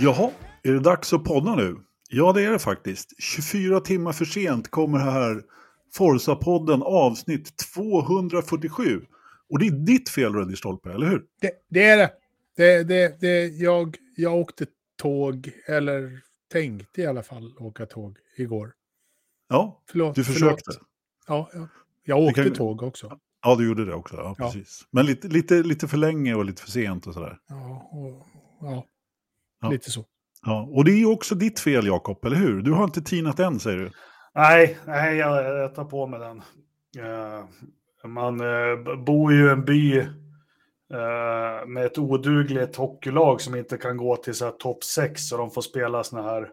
Jaha, är det dags att podda nu? Ja, det är det faktiskt. 24 timmar för sent kommer här Forza-podden avsnitt 247. Och det är ditt fel, Röddy Stolpe, eller hur? Det, det är det. det, det, det jag, jag åkte tåg, eller tänkte i alla fall åka tåg igår. Ja, Förlåt, du försökte. Förlåt. Ja, ja, jag åkte kan- tåg också. Ja, du gjorde det också. Ja, Ja. precis. Men lite, lite, lite för länge och lite för sent och sådär. Ja, och, ja, Ja. lite så. Ja, och det är ju också ditt fel, Jakob, eller hur? Du har inte tinat än, säger du. Nej, nej jag, jag tar på mig den. Eh, man b- bor ju i en by eh, med ett odugligt hockeylag som inte kan gå till topp 6 så de får spela såna här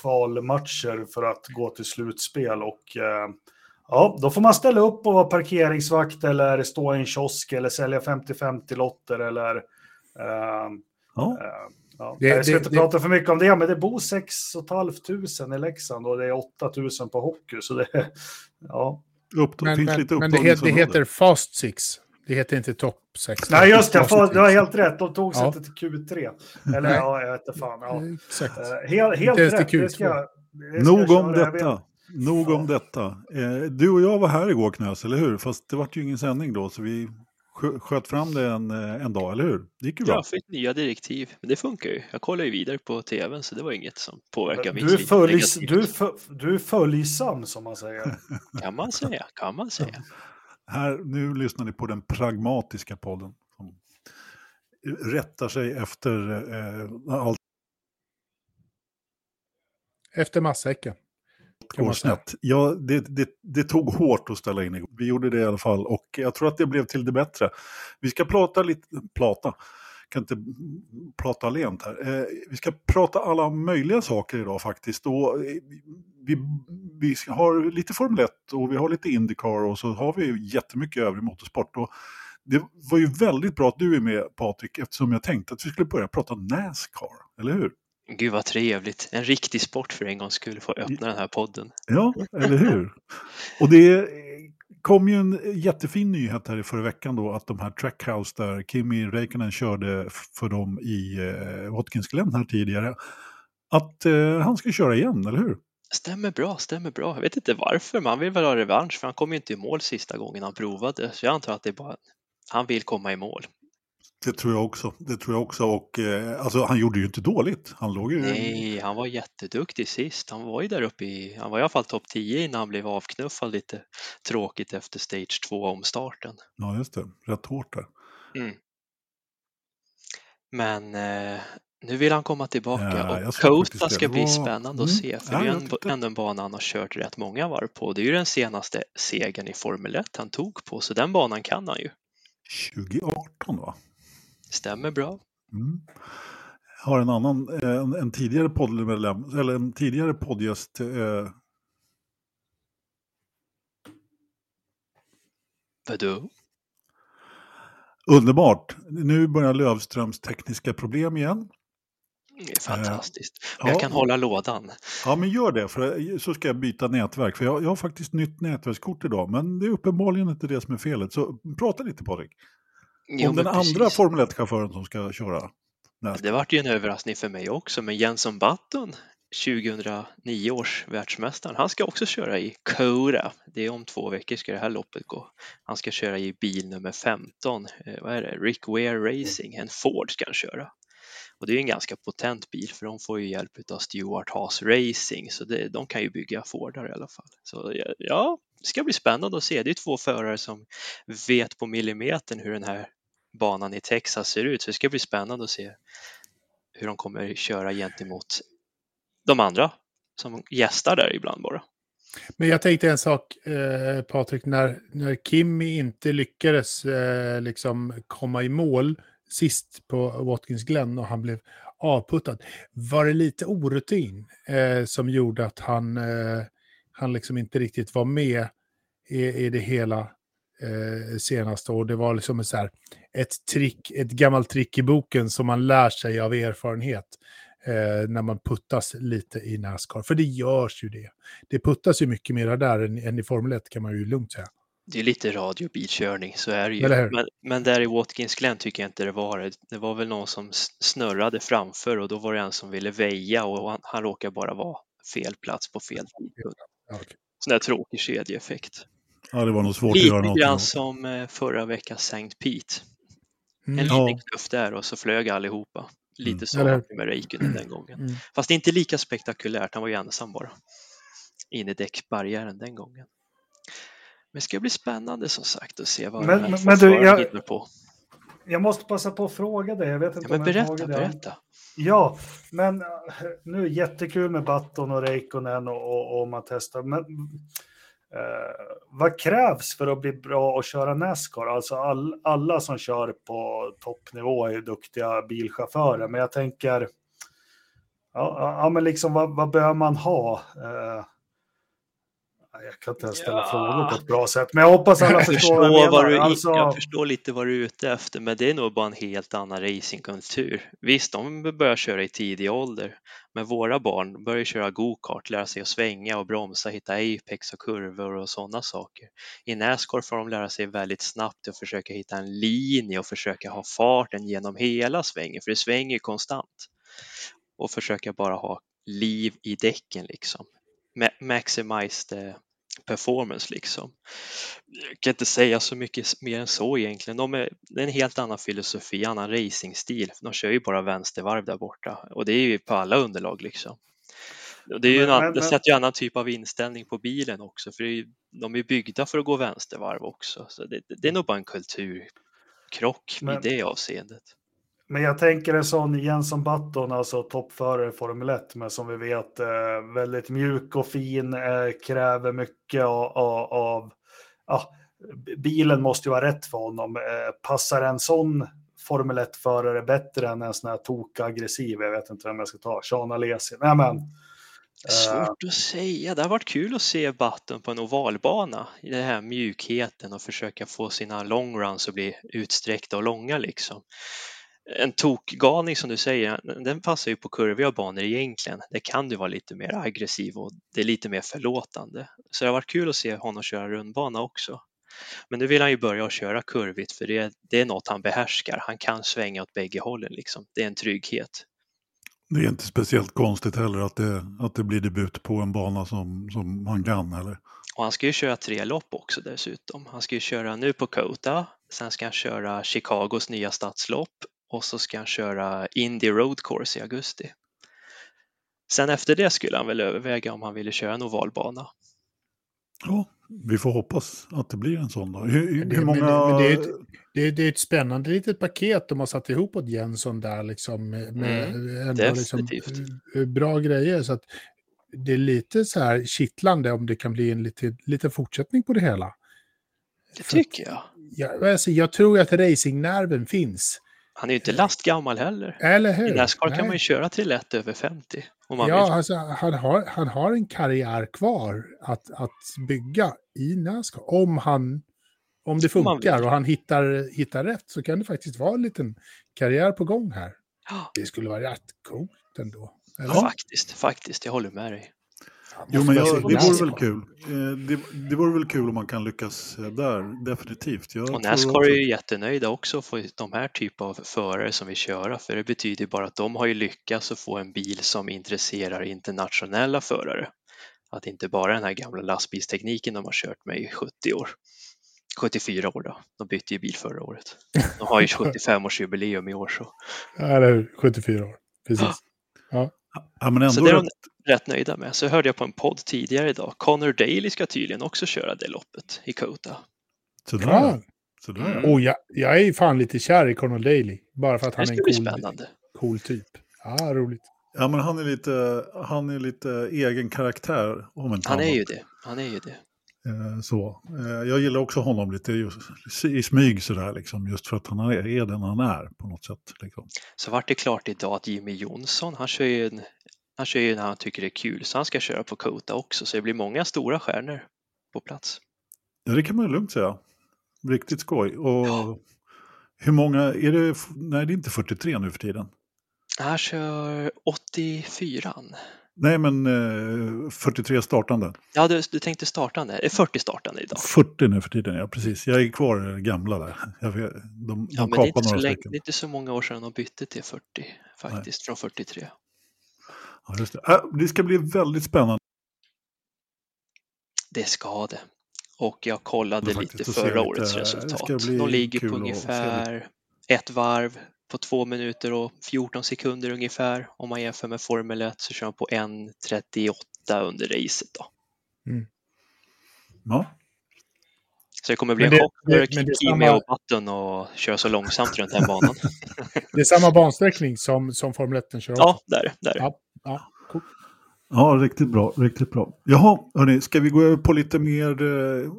kvalmatcher för att gå till slutspel och ja, då får man ställa upp och vara parkeringsvakt eller stå i en kiosk eller sälja 50-50 lotter eller Ja, Eh, Ja, Det- jag ska det- inte det- prata för mycket om det, men det bor 6 500 i Leksand och det är 8 000 på hockey. Så det, ja. upp, Men, finns men, lite men det, heter, det upptagningsområde. heter Fast Six. Det heter inte Top 6. Nej, just det, Fast du har helt rätt. De tog sig Ja. inte till Q3. Eller Nej. ja, jag vet inte fan. Ja. Exakt. Eh, helt helt rätt. Det ska, Q2. jag- det ska Nog om detta. Nog om detta. Eh, du och jag var här igår, Knös, eller hur? Fast det var ju ingen sändning då, så vi sköt fram det en, eh, en dag, eller hur? Det gick ju bra. Jag fick nya direktiv, men det funkar ju. Jag kollar ju vidare på tvn så det var inget som påverkar mitt Du är, följs, du, är för, du är följsam, som man säger. Kan man säga, kan man säga. Här, nu lyssnar ni på den pragmatiska podden. Som rättar sig efter eh, allt Efter matsäcken går snett. Ja, det, det, det tog hårt att ställa in igår. Vi gjorde det i alla fall och jag tror att det blev till det bättre. Vi ska prata lite, prata, kan inte prata lent här. Eh, vi ska prata alla möjliga saker idag faktiskt. Och, eh, vi, vi har lite Formel 1 och vi har lite Indycar och så har vi jättemycket övrig motorsport. Och det var ju väldigt bra att du är med Patrik eftersom jag tänkte att vi skulle börja prata Nascar, eller hur? Gud vad trevligt. En riktig sport för en gångs skull få öppna den här podden. Ja, eller hur? Och det kom ju en jättefin nyhet här i förra veckan då att de här Trackhouse där Kimi Räikkönen körde för dem i eh, Watkins Glen här tidigare, att eh, han ska köra igen, eller hur? Stämmer bra, stämmer bra. Jag vet inte varför, men han vill väl ha revansch för han kom ju inte i mål sista gången han provade. Så jag antar att det är bara han vill komma i mål. Det tror jag också. Det tror jag också. Och eh, alltså, han gjorde ju inte dåligt. Han låg ju... Nej, han var jätteduktig sist. Han var ju där uppe i, han var i alla fall topp 10 innan han blev avknuffad lite tråkigt efter stage 2 omstarten. Ja, just det. Rätt hårt där. Men eh, nu vill han komma tillbaka Ja, och Kota ska bli spännande Mm. att se. För Ja, det är ändå en bana han har kört rätt många varv på. Det är ju den senaste segern i Formel 1 han tog på, så den banan kan han ju. 2018 va? Stämmer bra. Mm. Jag har en annan, eh, en, en tidigare poddmedlem, eller en tidigare poddgäst. Eh, Vadå? underbart. Nu börjar Lövströms tekniska problem igen. Det är fantastiskt. ja. Men jag kan hålla lådan. Ja, men gör det, för så ska jag byta nätverk. För jag, jag har faktiskt nytt nätverkskort idag, men det är uppenbarligen inte det som är felet. Så prata lite Patrik. Jo, Om den andra precis. Formel 1-chauffören som ska köra. nästa. Det vart ju en överraskning för mig också, men Jenson Button, 2009 års världsmästaren, han ska också köra i Kora. Det är om två veckor ska det här loppet gå. Han ska köra i bil nummer 15, eh, vad är det, Rick Ware Racing, en Ford ska han köra. Och det är en ganska potent bil för de får ju hjälp av Stewart Haas Racing så det, de kan ju bygga Fordar i alla fall. Så ja, ja, det ska bli spännande att se. Det är två förare som vet på millimetern hur den här banan i Texas ser ut så det ska bli spännande att se hur de kommer köra gentemot de andra som gästar där ibland bara. Men jag tänkte en sak, eh, Patrik, när, när Kimmy inte lyckades eh, liksom komma i mål sist på Watkins Glen och han blev avputtad. Var det lite orutin eh, som gjorde att han, eh, han liksom inte riktigt var med i, i det hela eh, senaste och det var liksom ett, så här, ett, trick, ett gammalt trick i boken som man lär sig av erfarenhet eh, när man puttas lite i Nascar. För det görs ju det. Det puttas ju mycket mer där än, än i Formel 1 kan man ju lugnt säga det är lite radiobilkörning, så är det ju. Men, men där i Watkins Glen tycker jag inte det var det. Det var väl någon som snurrade framför och då var det en som ville väja och han, han råkade bara vara fel plats på fel tidpunkt. Ja, okej. Sån där tråkig kedjeeffekt. Ja, det var nog svårt att göra Lite något. grann åt. som eh, förra veckans St. Pete. En Mm. Ja. liten knuff där och så flög allihopa. Lite Mm. så Eller med Räikkönen den gången. Mm. Fast det är inte lika spektakulärt, han var ju ensam bara. In i däckbarriären den gången. Men det ska bli spännande som sagt att se vad Men- men- men du, jag- hittar på. Jag måste passa på att fråga dig. Jag vet Ja, inte men om jag berätta, berätta. Ja, men eh, nu jättekul med Batton och Räikkönen och, och, och man testar. Men eh, vad krävs för att bli bra och köra Nascar? Alltså all, alla som kör på toppnivå är duktiga bilchaufförer, men jag tänker. Ja, ja, ja men liksom vad, vad bör man ha? Eh, jag kan inte ens ställa Ja. frågor på ett bra sätt, men jag hoppas alla Jag förstår vad jag menar. du, Alltså, jag förstår lite vad du är ute efter, men det är nog bara en helt annan racingkultur. Visst, de börjar köra i tidig ålder, men våra barn börjar köra go-kart, lära sig att svänga och bromsa, hitta apex och kurvor och sådana saker. I Nascar får de lära sig väldigt snabbt att försöka hitta en linje och försöka ha farten genom hela svängen, för det svänger konstant. Och försöka bara ha liv i däcken liksom. Ma- Maximize the performance liksom. Jag kan inte säga så mycket mer än så egentligen. De är, det är en helt annan filosofi, annan racingstil. De kör ju bara vänstervarv där borta och det är ju på alla underlag liksom. Det, är ju en, annan- det sätter ju annan typ av inställning på bilen också, för är ju, de är byggda för att gå vänstervarv också. Så det, det är nog bara en kulturkrock i Men- det avseendet. Men jag tänker en sån Jenson Button, alltså toppförare i Formel 1, men som vi vet eh, väldigt mjuk och fin, eh, kräver mycket av, av, av ja, bilen måste ju vara rätt för honom. Eh, passar en sån Formel 1-förare bättre än en sån här tokaggressiv, jag vet inte vem jag ska ta, Sean Alesi. Nej men, eh, Svårt att säga. Det har varit kul att se Button på en ovalbana i den här mjukheten och försöka få sina long runs att bli utsträckta och långa liksom. En tokgalning som du säger, den passar ju på kurviga banor egentligen. Det kan ju vara lite mer aggressiv och det är lite mer förlåtande. Så det har varit kul att se honom köra rundbana också. Men nu vill han ju börja att köra kurvigt för det, det är något han behärskar. Han kan svänga åt bägge hållen liksom. Det är en trygghet. Det är inte speciellt konstigt heller att det, att det blir debut på en bana som, som han kan. Eller? Och han ska ju köra tre lopp också dessutom. Han ska ju köra nu på Kota, sen ska han köra Chicagos nya stadslopp och så ska han köra Indy Road Course i augusti. Sen efter det skulle han väl överväga om han ville köra en ovalbana. Ja, vi får hoppas att det blir en sån då. Hur, Men det- hur men det- många... men det är ett- Det, är- det är ett spännande litet paket de har satt ihop åt Jensson där liksom. Med, med ändå liksom, definitivt. eh, bra grejer. Så att det är lite så här kittlande om det kan bli en lite, lite fortsättning på det hela. Det För tycker jag. Jag, alltså, jag tror att racingnerven finns. Han är ju inte lastgammal heller. Eller hur? I Nascar kan Nej. man ju köra till lätt över 50 om man vill. Ja, alltså, han, har, han har en karriär kvar att, att bygga i Nascar. Om, han, om det funkar vill. och han hittar, hittar rätt så kan det faktiskt vara en liten karriär på gång här. Ja, Det skulle vara rätt coolt ändå. Eller? Faktiskt, faktiskt. Jag håller med dig. Jo, men jag, det vore väl kul. Eh, Det, det vore väl kul om man kan lyckas eh, där, definitivt. Jag Och Nascar är ju jättenöjda också att få de här typ av förare som vill köra, för det betyder ju bara att de har ju lyckats att få en bil som intresserar internationella förare. Att inte bara den här gamla lastbilstekniken de har kört med i 70 år. 74 år då, de bytte ju bil förra året. De har ju 75-årsjubileum i år så. Ja, Eller hur? 74 år. Precis. Ja. Ja, men ändå Så det är de rätt nöjda med. Så hörde jag på en podd tidigare idag, Connor Daly ska tydligen också köra det loppet i Kota. sådär, Ja. sådär. Mm. Och jag, jag är fan lite kär i Conor Daly. Bara för att han är en cool, spännande. cool typ. Ja, roligt. Ja, men han är lite, han är lite egen karaktär. Om inte Han är annat. ju det. Han är ju det. Eh, Så. Eh, Jag gillar också honom lite just, i smyg sådär, liksom, just för att han är, är den han är på något sätt. Liksom. Så vart det klart idag att Jimmy Jonsson, han kör ju, en, han kör ju när han tycker det är kul, så han ska köra på Kota också, så det blir många stora stjärnor på plats. Ja, det kan man lugnt säga. Riktigt skoj. Och Ja. hur många, är det, nej det är inte 43 nu för tiden. Han kör 84 Nej, men eh, 43 startande. Ja, du, du tänkte startande. Det är 40 startande idag. 40 nu för tiden, ja precis. Jag är kvar gamla där. Jag de de Ja, men det är, inte så länge, det är inte så många år sedan de bytte till 40 faktiskt, från 43. Ja, just det. Äh, det ska bli väldigt spännande. Det ska det. Och jag kollade lite förra årets resultat. De ligger på ungefär ett varv på två minuter och 14 sekunder ungefär. Om man jämför med Formel 1 så kör man på 1.38 under racet. Då. Ja. Så det kommer bli Men en det- chock det- för det Kimi och Button och köra så långsamt runt den banan. Det är samma bansträckning som, som Formel 1 kör ja, där, där. Ja. Ja, cool. ja, riktigt bra. Riktigt bra. Jaha, hörni, ska vi gå över på lite mer eh,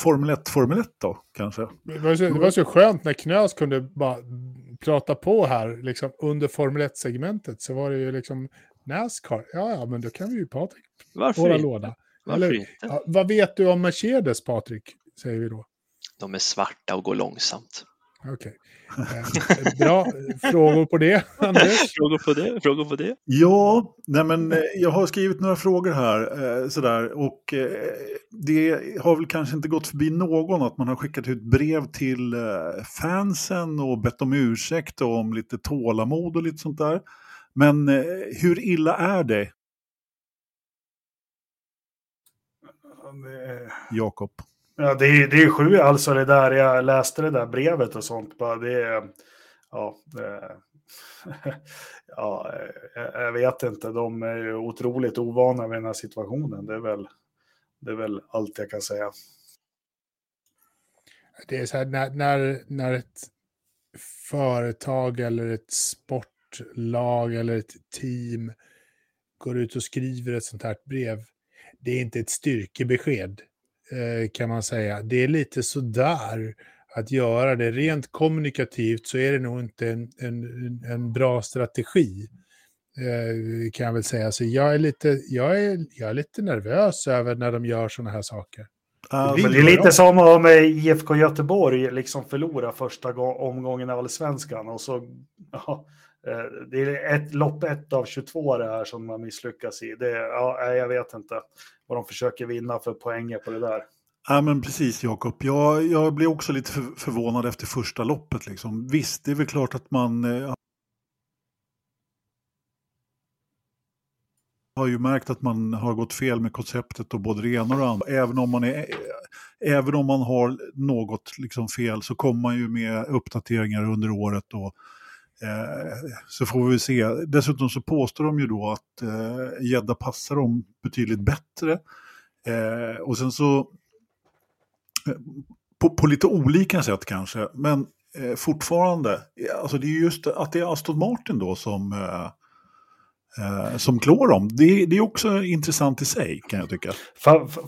Formel 1, Formel 1 då, kanske? Det, var så, det var så skönt när Knös kunde bara prata på här liksom, under Formel 1-segmentet. Så var det ju liksom Nascar. Ja, ja, men då kan vi ju Patrik Varför våra inte? låda. Varför Eller- inte? Ja, vad vet du om Mercedes, Patrik? Säger vi då. De är svarta och går långsamt. Okej. Bra frågor på det, Anders. Frågor på det? Frågor på det? Ja, nej men eh, jag har skrivit några frågor här eh, sådär och eh, det har väl kanske inte gått förbi någon att man har skickat ut brev till eh, fansen och bett om ursäkt och om lite tålamod och lite sånt där. Men eh, hur illa är det, Det- Jakob? Ja, det är, det är sju alltså det där, jag läste det där brevet och sånt. Bara det är, ja, det, eh, ja, eh, jag, vet inte, de är ju otroligt ovana vid den här situationen. Det är väl, det är väl allt jag kan säga. Det är så här när, när, när ett företag eller ett sportlag eller ett team går ut och skriver ett sånt här brev. Det är inte ett styrkebesked kan man säga. Det är lite sådär att göra det. Rent kommunikativt så är det nog inte en, en, en bra strategi. Eh, kan jag väl säga. Så jag är, lite, jag, är, jag är lite nervös över när de gör sådana här saker. Alltså, Men det är lite som om eh, IFK Göteborg liksom förlorar första gå- omgången av allsvenskan och så, ja, eh, Eh, det är ett lopp ett av 22 det här som man misslyckas i. Det, ja, jag vet inte vad de försöker vinna för poänger på det där. Ja men precis Jakob, jag, jag blev också lite förvånad efter första loppet. Liksom. Visst, det är väl klart att man eh, har ju märkt att man har gått fel med konceptet och både det ena och det andra. Även om man, är, även om man har något liksom fel så kommer man ju med uppdateringar under året. Och, Eh, så får vi se. Dessutom så påstår de ju då att eh, gädda passar dem betydligt bättre. Eh, och sen så på, på lite olika sätt kanske, men fortfarande, alltså det är just att det är Aston Martin då som, som klår dem. Det, det är också intressant i sig kan jag tycka.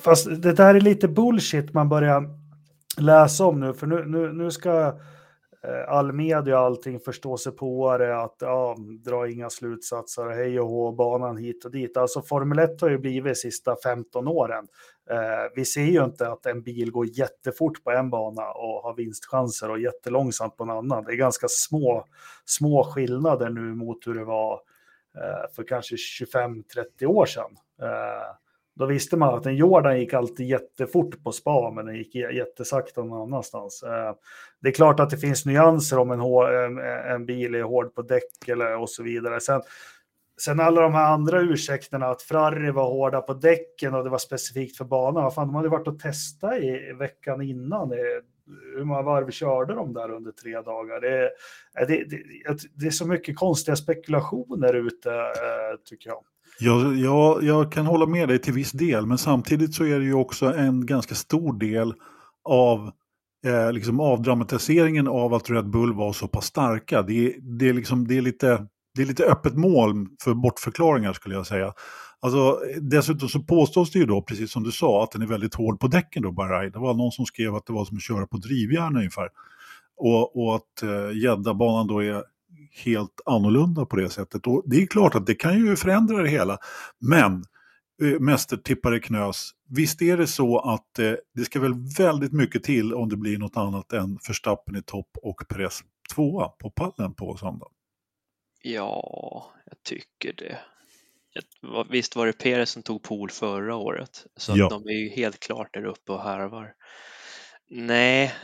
Fast det där är lite bullshit man börjar läsa om nu, för nu, nu, nu ska Eh, all media och allting förstå sig på det, att ja, dra inga slutsatser, hej och hå, banan hit och dit. Alltså Formel 1 har ju blivit de sista 15 åren. Eh, vi ser ju inte att en bil går jättefort på en bana och har vinstchanser och jättelångsamt på en annan. Det är ganska små, små skillnader nu mot hur det var eh, för kanske 25-30 år sedan. Eh, då visste man att en Jordan gick alltid jättefort på spa, men den gick jättesakta någon annanstans. Eh, det är klart att det finns nyanser om en, en, en bil är hård på däck eller och så vidare. Sen, sen alla de här andra ursäkterna, att Ferrari var hårda på däcken och det var specifikt för banan. Vad fan, de hade varit och testat i veckan innan. Hur många varv körde de där under tre dagar? Det, är- det, det, det är så mycket konstiga spekulationer ute, eh, tycker jag. Jag, jag, jag kan hålla med dig till viss del, men samtidigt så är det ju också en ganska stor del av eh, liksom avdramatiseringen av att Red Bull var så pass starka. Det, är- det, är, liksom, det, är, lite, det är lite öppet mål för bortförklaringar skulle jag säga. Alltså, dessutom så påstås det ju då, precis som du sa, att den är väldigt hård på däcken då, Bahrain. Det var någon som skrev att det var som att köra på drivjärn ungefär. Och, och att eh, gäddabanan då är helt annorlunda på det sättet. Och det är klart att det kan ju förändra det hela. Men eh, mästertippare Knös, visst är det så att eh, det ska väl väldigt mycket till om det blir något annat än Verstappen i topp och Perez tvåa på pallen på söndag. Ja, jag tycker det. Visst var det Perez som tog pool förra året, så Ja. de är ju helt klart där uppe och harvar. Nej,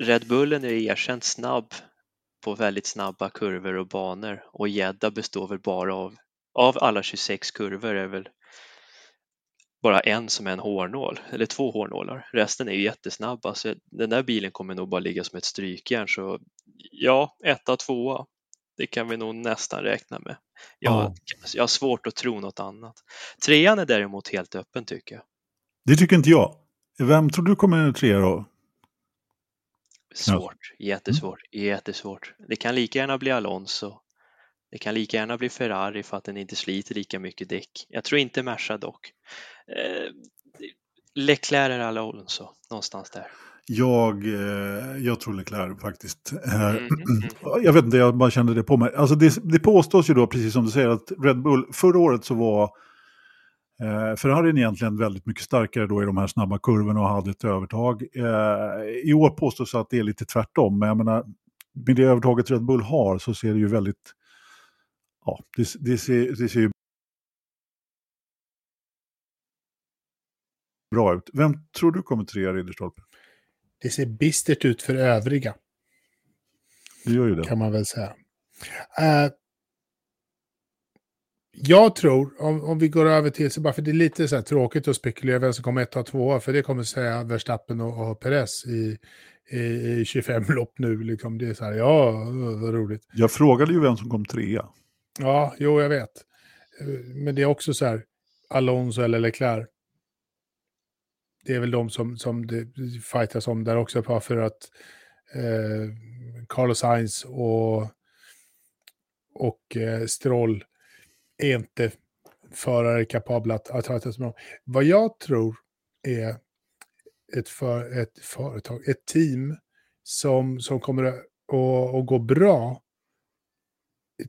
Red Bullen är erkänt snabb på väldigt snabba kurvor och banor och gädda består väl bara av, av alla 26 kurvor är väl bara en som är en hårnål, eller två hårnålar. Resten är ju jättesnabba, så den där bilen kommer nog bara ligga som ett strykjärn. Så ja, etta, tvåa, det kan vi nog nästan räkna med. Jag, Ja. jag har svårt att tro något annat. Trean är däremot helt öppen tycker jag. Det tycker inte jag. Vem tror du kommer trea då? Svårt, jättesvårt, jättesvårt. Det kan lika gärna bli Alonso. Det kan lika gärna bli Ferrari för att den inte sliter lika mycket däck. Jag tror inte Merca dock. Eh, Leclerc eller Alonso, någonstans där. Jag, eh, jag tror Leclerc faktiskt. Eh, Mm, mm. Jag vet inte, jag bara kände det på mig. Alltså det, det påstås ju då, precis som du säger, att Red Bull, förra året så var eh, Ferrarin egentligen väldigt mycket starkare då i de här snabba kurvorna och hade ett övertag. Eh, I år påstås att det är lite tvärtom, men jag menar, med det övertaget Red Bull har så ser det ju väldigt, ja, det, det, ser, det ser ju bra ut. Vem tror du kommer trea Ridderstolpe? Det ser bistert ut för övriga, Du gör ju det. kan man väl säga. Eh, jag tror, om, om vi går över till, så bara för det är lite så tråkigt att spekulera vem som kommer ett och tvåa, för det kommer säga Verstappen och, och Perez i, i, i 25 lopp nu. Liksom. Det är så här, ja, vad roligt. Jag frågade ju vem som kom trea. Ja, jo, jag vet. Eh, Men det är också så här, Alonso eller Leclerc. Det är väl de som, som det fightas om där också, bara för att eh, Carlos Sainz och, och eh, Stroll är inte förare kapabla att, att fightas med dem. Vad jag tror är ett, för, ett företag, ett team som, som kommer att, att, att gå bra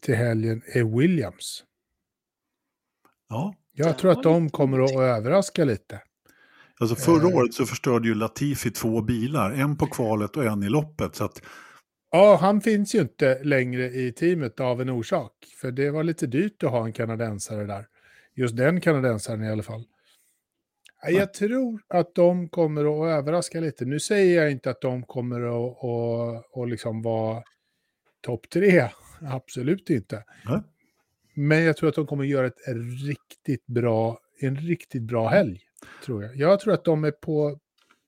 till helgen är Williams. Ja, Jag Ja, tror att de kommer att överraska lite. Alltså förra Eh. året så förstörde ju Latifi två bilar, en på kvalet och en i loppet. Så att, Ja, han finns ju inte längre i teamet av en orsak. För det var lite dyrt att ha en kanadensare där. Just den kanadensaren i alla fall. Ja, Jag tror att de kommer att överraska lite. Nu säger jag inte att de kommer att, att, att liksom vara topp tre. Absolut inte. Nej. Men jag tror att de kommer att göra ett riktigt bra, en riktigt bra helg. Tror jag. jag tror att de är på,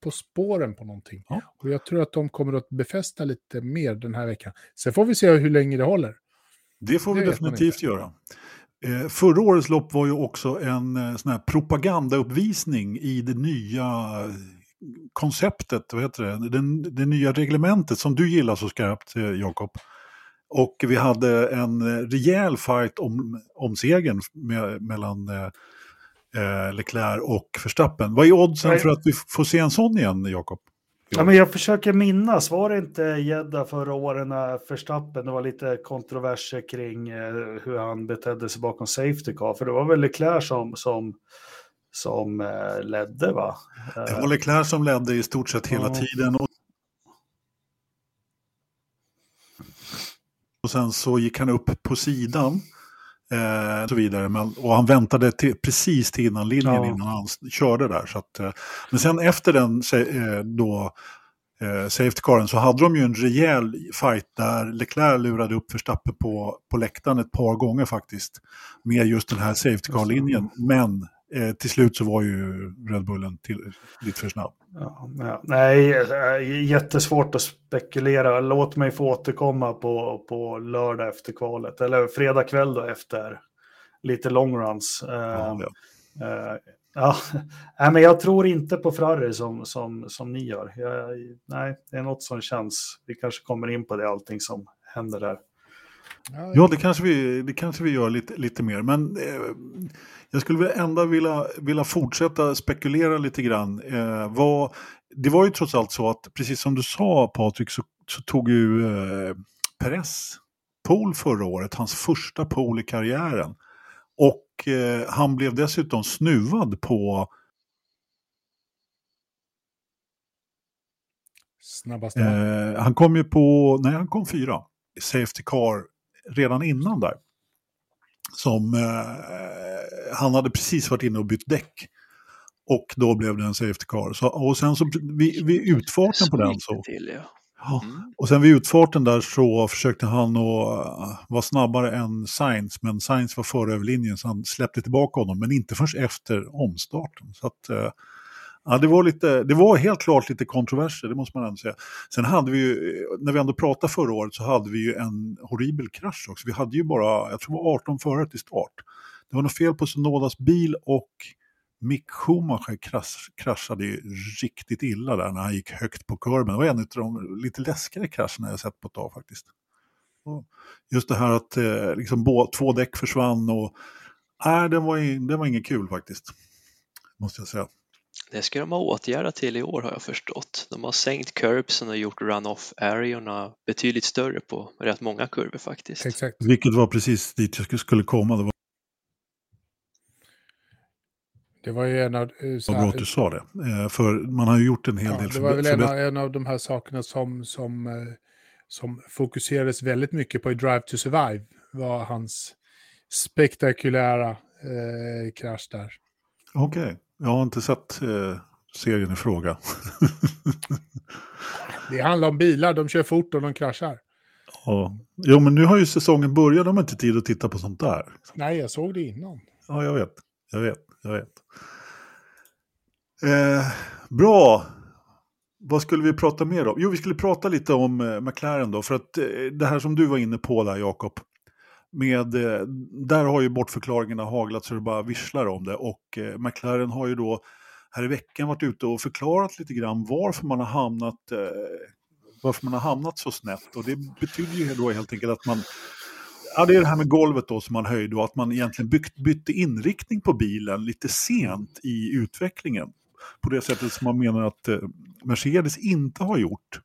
på spåren på någonting. Ja. Och jag tror att de kommer att befästa lite mer den här veckan. Sen får vi se hur länge det håller. det får vi Det man definitivt göra. Eh, förra årets lopp var ju också en eh, sån här propagandauppvisning i det nya eh, konceptet, vad heter det, Den, det nya reglementet som du gillar så skarpt, eh, Jakob. Och vi hade en eh, rejäl fight om, om segern med, mellan eh, Leclerc och Verstappen. Vad är oddsen för att vi får se en sån igen, Jakob? Ja, men jag försöker minnas, var det inte gädda förra året när Verstappen, det var lite kontroverser kring eh, hur han betedde sig bakom Safety Car, för det var väl Leclerc som, som, som eh, ledde va? Det var Leclerc som ledde i stort sett hela Ja. tiden. Och, och sen så gick han upp på sidan. Eh, och så vidare. Men, och han väntade till, precis till innan linjen Ja. innan han körde där. Så att, eh, men sen efter den eh, då, eh, safety caren så hade de ju en rejäl fight där Leclerc lurade upp Verstappen på, på läktaren ett par gånger faktiskt. Med just den här safety car-linjen. Men eh, till slut så var ju Red Bullen till, lite för snabb. Ja, ja, nej, eh, jättesvårt att spekulera. Låt mig få återkomma på, på lördag efter kvalet, eller fredag kväll då efter lite longruns. Eh, Ja, ja. Eh, ja, nej, men jag tror inte på Ferrari som, som, som ni gör. Jag, nej, det är något som känns. Vi kanske kommer in på det, allting som händer där. Ja, det kanske vi, det kanske vi gör lite, lite mer. Men eh, jag skulle väl ändå vilja, vilja fortsätta spekulera lite grann. Eh, vad, det var ju trots allt så att, precis som du sa Patrik, så, så tog ju eh, Perez pole förra året, hans första pole i karriären. Och eh, han blev dessutom snuvad på Snabbast. Eh, han kom ju på, nej han kom fyra, safety car redan innan där. som eh, han hade precis varit inne och bytt däck. Och då blev det en safety car. Så, och sen så vid, vid utfarten på den så... Till, ja. Ja, och sen vid utfarten där så försökte han att uh, vara snabbare än Sainz, men Sainz var före över linjen så han släppte tillbaka honom, men inte förrän efter omstarten. Så att, uh, ja, det, var lite, det var helt klart lite kontroverser, det måste man ändå säga. Sen hade vi ju, när vi ändå pratade förra året så hade vi ju en horribel krasch också. Vi hade ju bara, jag tror det var 18 förare till start. Det var något fel på Sonodas bil och Mick Schumacher krasch, kraschade ju riktigt illa där när han gick högt på kurven. Det var en av de lite läskigare krascherna jag sett på ett tag faktiskt. Och just det här att eh, liksom, två däck försvann och nej, det, var, det var inget kul faktiskt. Måste jag säga. Det ska de ha åtgärdat till i år har jag förstått. De har sänkt curbsen och gjort run-off areorna betydligt större på rätt många kurvor faktiskt. Exakt. Vilket var precis dit jag skulle komma. Det var Det var ju en av... eh, så Vad här- bra att du sa det. Eh, För man har ju gjort en hel Ja, del det var väl en av, förbättringar. en av de här sakerna som, som, eh, som fokuserades väldigt mycket på i Drive to Survive. var hans spektakulära eh, krasch där. Okej, jag har inte sett eh, serien i fråga. Det handlar om bilar, de kör fort och de kraschar. ja. Jo, men nu har ju säsongen börjat, de har inte tid att titta på sånt där. Nej, jag såg det innan. Ja, jag vet. Jag vet. Jag vet. Eh, bra. Vad skulle vi prata mer om? Jo, vi skulle prata lite om eh, McLaren då. För att eh, det här som du var inne på där, Jakob. Med, eh, där har ju bortförklaringarna haglat så det bara visslar om det. Och eh, McLaren har ju då här i veckan varit ute och förklarat lite grann varför man har hamnat, eh, varför man har hamnat så snett. Och det betyder ju då helt enkelt att man Ja, det är det här med golvet då som man höjde och att man egentligen byggt, bytte inriktning på bilen lite sent i utvecklingen. På det sättet som man menar att eh, Mercedes inte har gjort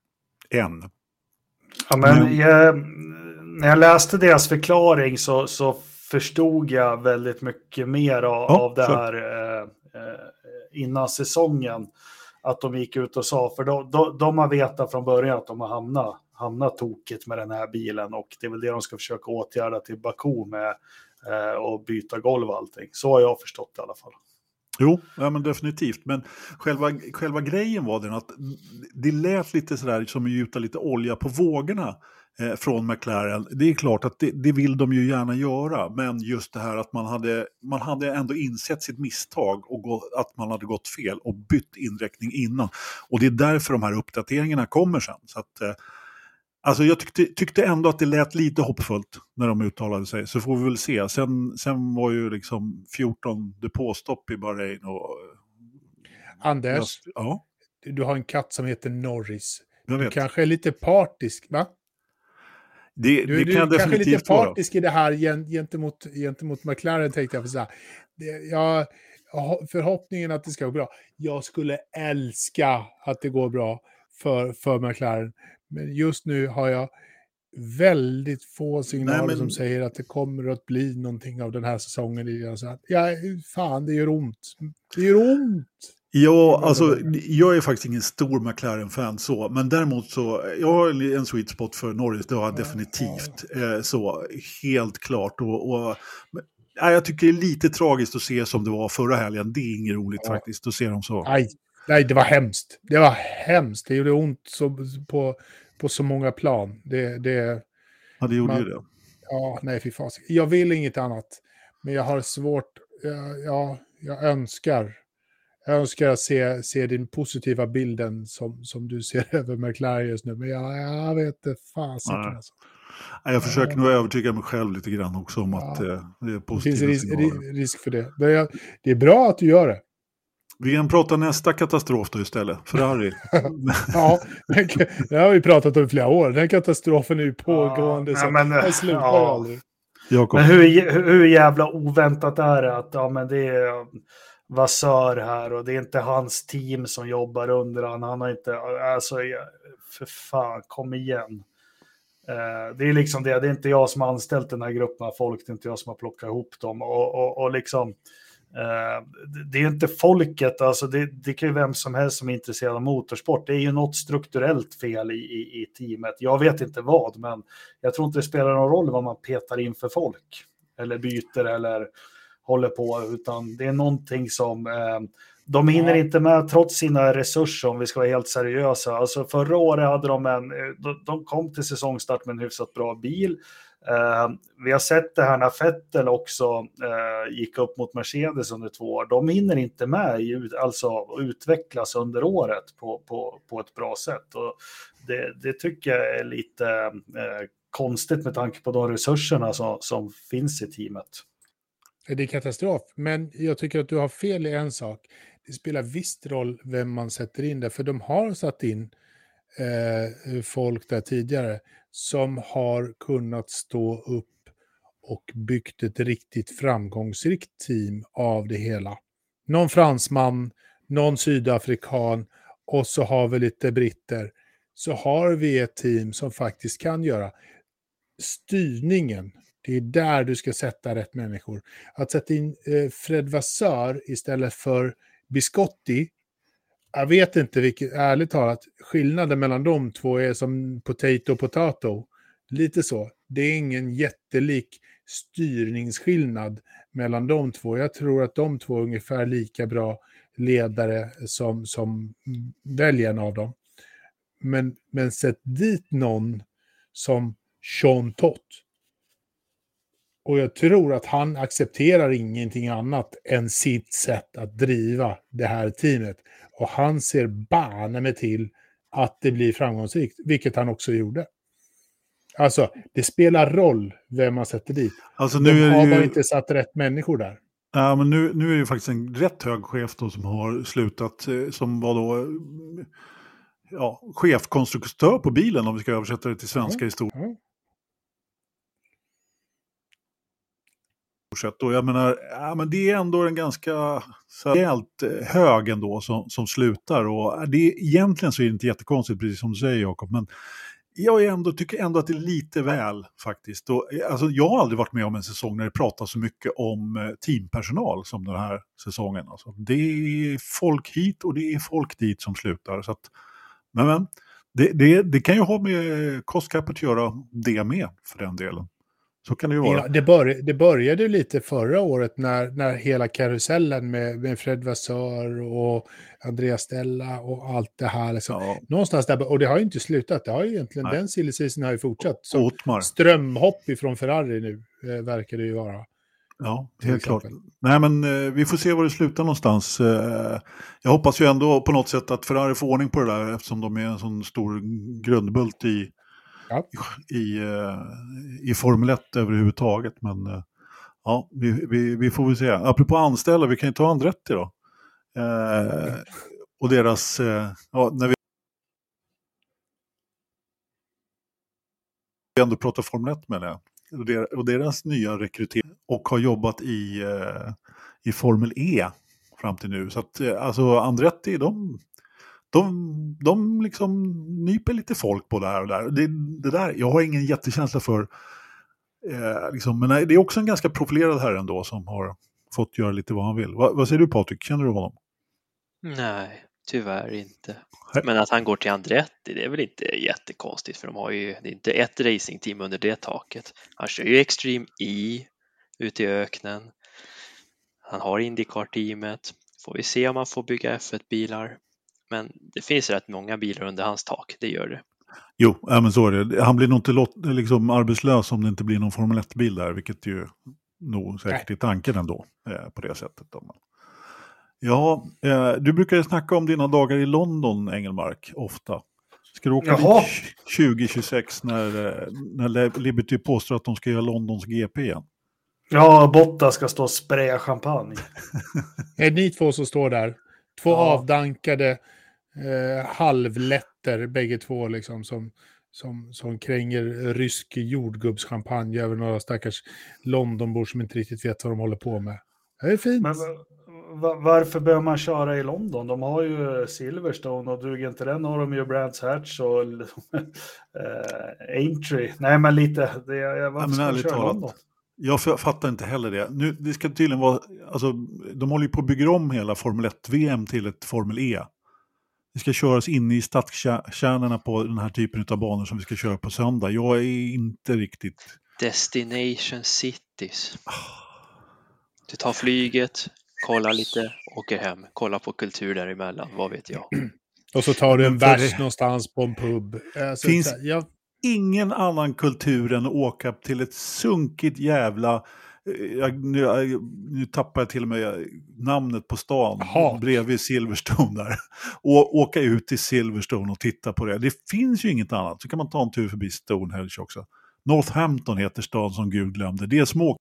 än. Ja, men Men- jag, när jag läste deras förklaring så, så förstod jag väldigt mycket mer av, Ja, av det här eh, eh, innan säsongen. Att de gick ut och sa, för de, de, de har vetat från början att de har hamnat, hamnat tokigt med den här bilen och det är väl det de ska försöka åtgärda till Baku med eh, och byta golv och allting. Så har jag förstått det i alla fall. Jo, ja, men definitivt. Men själva, själva grejen var den att det lät lite sådär som att gjuta lite olja på vågorna från McLaren. Det är klart att det, det vill de ju gärna göra, men just det här att man hade, man hade ändå insett sitt misstag och gå, att man hade gått fel och bytt inriktning innan. Och det är därför de här uppdateringarna kommer sen. Så att, eh, Alltså jag tyckte, tyckte ändå att det lät lite hoppfullt när de uttalade sig, så får vi väl se. Sen, sen var ju liksom 14 depåstopp i Bahrain och... Anders, Ja, du har en katt som heter Norris. Du kanske är lite partisk, va? Det, Du, det du kan jag kanske är lite partisk i det här gen- gentemot, gentemot McLaren, tänkte jag. För så här. Det, jag, förhoppningen att det ska gå bra. Jag skulle älska att det går bra för, för McLaren. Men just nu har jag väldigt få signaler men- som säger att det kommer att bli någonting av den här säsongen. Så att, ja, fan, det gör ont. Det gör ont. Ja, alltså jag är faktiskt ingen stor McLaren-fan så, men däremot så, jag har en sweet spot för Norris, det har jag definitivt. Eh, så, helt klart. Och, och, ja, jag tycker det är lite tragiskt att se som det var förra helgen, det är inget roligt Ja. faktiskt att se dem så. Nej, nej, det var hemskt. Det var hemskt. Det gjorde ont så, på, på så många plan. Det, det, Ja, det gjorde Man- ju det. Ja, nej fy fasiken. Jag vill inget annat. Men jag har svårt, ja jag önskar. Jag önskar att se, se den positiva bilden som, som du ser över McLaren just nu. Men jag, jag vet inte fasiken alltså. Ja, Jag försöker nog övertyga mig själv lite grann också om Ja. att eh, det är Det positiva finns risk, signaler. ri- risk för det. Men jag, det är bra att du gör det. Vi kan prata nästa katastrof då istället, Ferrari. Ja, det har vi pratat om i flera år. Den katastrofen är ju pågående. Ja, så men, den slutar ju ja. aldrig. Men hur, hur, hur jävla oväntat är det att ja, men det är Vassör här och det är inte hans team som jobbar under han. Han har inte, alltså för fan, kom igen. Eh, det är liksom det, det är inte jag som har anställt den här gruppen av folk, det är inte jag som har plockat ihop dem och, och, och liksom eh, det- det är inte folket, alltså det, det kan ju vem som helst som är intresserad av motorsport. Det är ju något strukturellt fel i, i, i teamet. Jag vet inte vad, men jag tror inte det spelar någon roll vad man petar in för folk. eller byter eller håller på, utan det är någonting som eh, de hinner inte med trots sina resurser om vi ska vara helt seriösa. Alltså förra året hade de en, eh, de, kom till säsongstart med en hyfsat bra bil. Eh, vi har sett det här när Vettel också eh, gick upp mot Mercedes under två år. De hinner inte med i, alltså utvecklas under året på, på, på ett bra sätt. Och det, det tycker jag är lite eh, konstigt med tanke på de resurserna som, som finns i teamet. Det är katastrof. Men jag tycker att du har fel i en sak. Det spelar visst roll vem man sätter in där, för de har satt in eh, folk där tidigare som har kunnat stå upp och byggt ett riktigt framgångsrikt team av det hela. Någon fransman, någon sydafrikan och så har vi lite britter. Så har vi ett team som faktiskt kan göra styrningen. Det är där du ska sätta rätt människor. Att sätta in eh, Fred Vassör istället för Biscotti, jag vet inte vilket, ärligt talat, skillnaden mellan de två är som potato och potato. Lite så. Det är ingen jättelik styrningsskillnad mellan de två. Jag tror att de två är ungefär lika bra ledare som, som väljer en av dem. Men, men sätt dit någon som Sean Tott. Och jag tror att han accepterar ingenting annat än sitt sätt att driva det här teamet. Och han ser banne med till att det blir framgångsrikt, vilket han också gjorde. Alltså, det spelar roll vem man sätter dit. Alltså De nu är har det bara ju, inte satt rätt människor där. ja, men nu, nu är det ju faktiskt en rätt hög chef då som har slutat, eh, som var då eh, ja, chefkonstruktör på bilen om vi ska översätta det till svenska Ja. historier. Sätt. Och jag menar, ja, men det är ändå en ganska rejält eh, hög ändå som, som slutar. Och eh, det, är- egentligen så är det inte jättekonstigt, precis som du säger Jakob, men jag är ändå, tycker ändå att det är lite väl faktiskt. Och, eh, alltså, jag har aldrig varit med om en säsong när det pratas så mycket om teampersonal som den här säsongen. Alltså, det är folk hit och det är folk dit som slutar. Så att, men, men det, det, det kan ju ha med cost att göra det med, för den delen. Så kan det ju vara. Ja, det, bör, det började lite förra året när, när hela karusellen med, med Fred Vassör och Andreas Stella och allt det här. Liksom. Ja, Någonstans där, och det har ju inte slutat. Det har ju egentligen, Nej. den silly har ju fortsatt. Så strömhopp ifrån Ferrari nu, eh, verkar det ju vara. Ja, helt klart. Nej, men eh, vi får se var det slutar någonstans. Eh, jag hoppas ju ändå på något sätt att Ferrari får ordning på det där eftersom de är en sån stor grundbult i, Ja. i, i eh, Formel 1 överhuvudtaget. Men eh, ja, vi, vi, vi får väl se. Apropå anställda, vi kan ju ta Andretti då. Eh, och deras, eh, ja, när vi ändå pratar Formel 1 menar jag. Och deras nya rekrytering och har jobbat i, eh, i Formel E fram till nu. Så att alltså Andretti, de, de, de liksom nyper lite folk på det här och där. Det, det där. Jag har ingen jättekänsla för, eh, liksom, men nej, det är också en ganska profilerad herre ändå som har fått göra lite vad han vill. Va, vad säger du Patrik, känner du honom? Nej, tyvärr inte. Nej. Men att han går till Andretti, det är väl inte jättekonstigt för de har ju, det är inte ett racingteam under det taket. Han kör ju Extreme E ute i öknen. Han har Indycar-teamet. Får vi se om han får bygga F1-bilar. Men det finns rätt många bilar under hans tak, det gör det. Jo, ja, men så är det. Han blir nog inte lot, liksom arbetslös om det inte blir någon Formel 1-bil där, vilket ju nog säkert är tanken ändå eh, på det sättet. Då. Ja, eh, du brukar ju snacka om dina dagar i London, Engelmark, ofta. Ska du åka Jaha. dit 2026 när, eh, när Liberty påstår att de ska göra Londons GP igen? Ja, Botta ska stå och spraya champagne. Är ni två som står där? Två Ja. avdankade eh, halvlätter, bägge två, liksom, som, som, som kränger rysk jordgubbschampagne över några stackars Londonbor som inte riktigt vet vad de håller på med. Det är fint. Men va- varför behöver man köra i London? De har ju Silverstone och duger inte den har de ju Brands Hatch och äh, Aintree. Nej, men lite. Det, jag, varför men ska man ärligt köra i talat, London? Jag fattar inte heller det. Nu, det ska tydligen vara, alltså, de håller ju på att bygga om hela Formel 1-VM till ett Formel E. Det ska köras inne i stadskärnorna på den här typen av banor som vi ska köra på söndag. Jag är inte riktigt Destination Cities. Du tar flyget, kollar lite, åker hem, kollar på kultur däremellan, vad vet jag. Och så tar du en bärs det- någonstans på en pub. Alltså, Finns- jag, ingen annan kultur än att åka till ett sunkigt jävla... Jag, nu, jag, nu tappar jag till och med namnet på stan Haag. bredvid Silverstone där. Och åka ut till Silverstone och titta på det. Det finns ju inget annat. Så kan man ta en tur förbi Stonehenge också. Northampton heter stan som Gud glömde. Det är små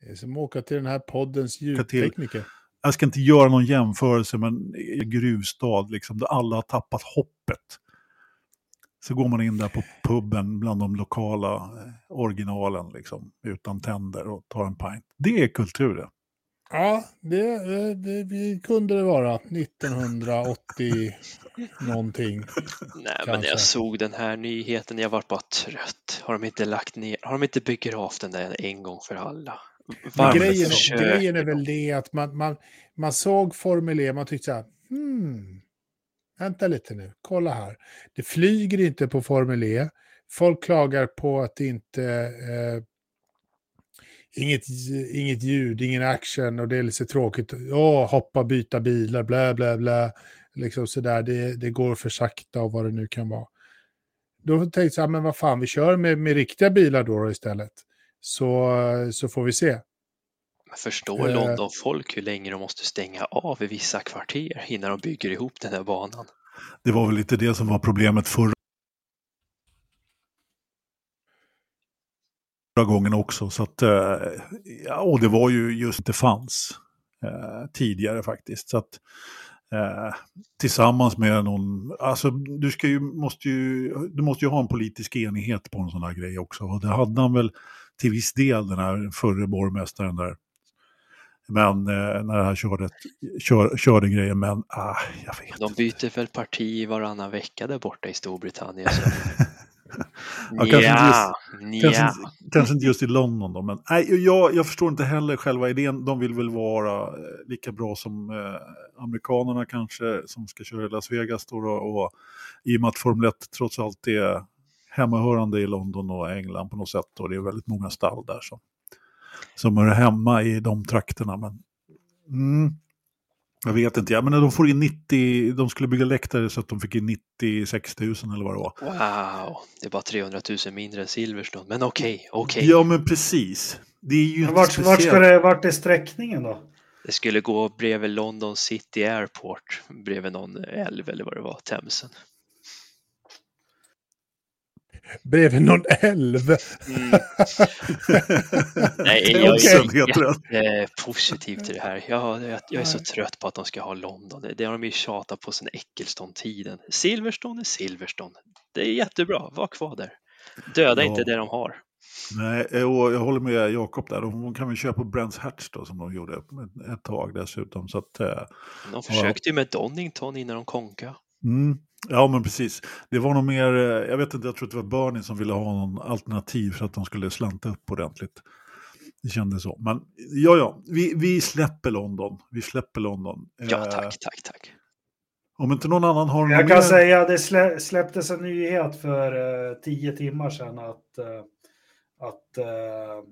det är som att åka till den här poddens ljudtekniker. jag ska inte göra någon jämförelse, men gruvstad liksom, där alla har tappat hoppet. Så går man in där på puben bland de lokala eh, originalen, liksom, utan tänder och tar en pint. Det är kultur det. Ja, det, det, det kunde det vara. 1980 någonting. Nej, men Kanske. jag såg den här nyheten, jag var bara trött. Har de inte lagt ner, har de inte begravt den där en gång för alla? Men grejen, grejen är väl det att man, man, man såg Formel E, man tyckte så här, hmm, vänta lite nu, kolla här. Det flyger inte på Formel E. Folk klagar på att det inte, eh, inget, inget ljud, ingen action och det är lite tråkigt. Åh, hoppa, byta bilar, blä, blä, blä. Liksom sådär, det, det går för sakta och vad det nu kan vara. Då tänkte jag, men vad fan, vi kör med, med riktiga bilar då, då istället. Så, så får vi se. Men Förstår Eh. London-folk hur länge de måste stänga av i vissa kvarter innan de bygger ihop den här banan? Det var väl lite det som var problemet förra förra gången också. Så att, eh, ja, och det var ju just det fanns eh, tidigare faktiskt. Så att, eh, tillsammans med någon, alltså du, ska ju, måste ju, du måste ju ha en politisk enighet på en sån här grej också. Och det hade han väl till viss del, den här förre borgmästaren där. Men eh, när han körde, kör, körde grejen, men ah, jag vet De byter väl parti varannan vecka där borta i Storbritannien. Så. Ja, kanske inte Nja, Kanske, inte- kanske inte just i London då, men nej, jag, jag förstår inte heller själva idén. De vill väl vara eh, lika bra som eh, amerikanerna kanske, som ska köra i Las Vegas då. då, Och, I och med att Formel 1 trots allt är hemmahörande i London och England på något sätt. Och det är väldigt många stall där som, som är hemma i de trakterna. Men, mm, jag vet inte, jag menar de får in 90, de skulle bygga läktare så att de fick in 96 000 eller vad det var. Wow, det är bara 300 000 mindre än Silverstone. Men okej, okej. Ja men precis. Det är ju Men inte vart, vart, ska det, vart är sträckningen då? Det skulle gå bredvid London City Airport, bredvid någon älv eller vad det var, Themsen. Bredvid någon älv. Mm. Nej, jag är rätt. jättepositiv till det här. Jag, jag, jag är så trött på att de ska ha London. Det, det har de ju tjatat på sedan Eccleston-tiden. Silverstone är Silverstone. Det är jättebra, var kvar där. Döda Ja. inte det de har. Nej, och jag håller med Jakob där. De kan väl köpa Brands Hatch då som de gjorde ett- tag dessutom. Så att, eh, De försökte ju med Donington innan de konkade. mm, ja men precis. Det var nog mer, eh, jag vet inte, jag tror att det var Bernie som ville ha någon alternativ för att de skulle slanta upp ordentligt. Det kändes så. Men ja, ja, vi, vi släpper London. Vi släpper London. Ja, Eh, tack, tack, tack. Om inte någon annan har någon Jag kan mer- säga att det slä, släpptes en nyhet för eh, tio timmar sedan att, eh, att eh,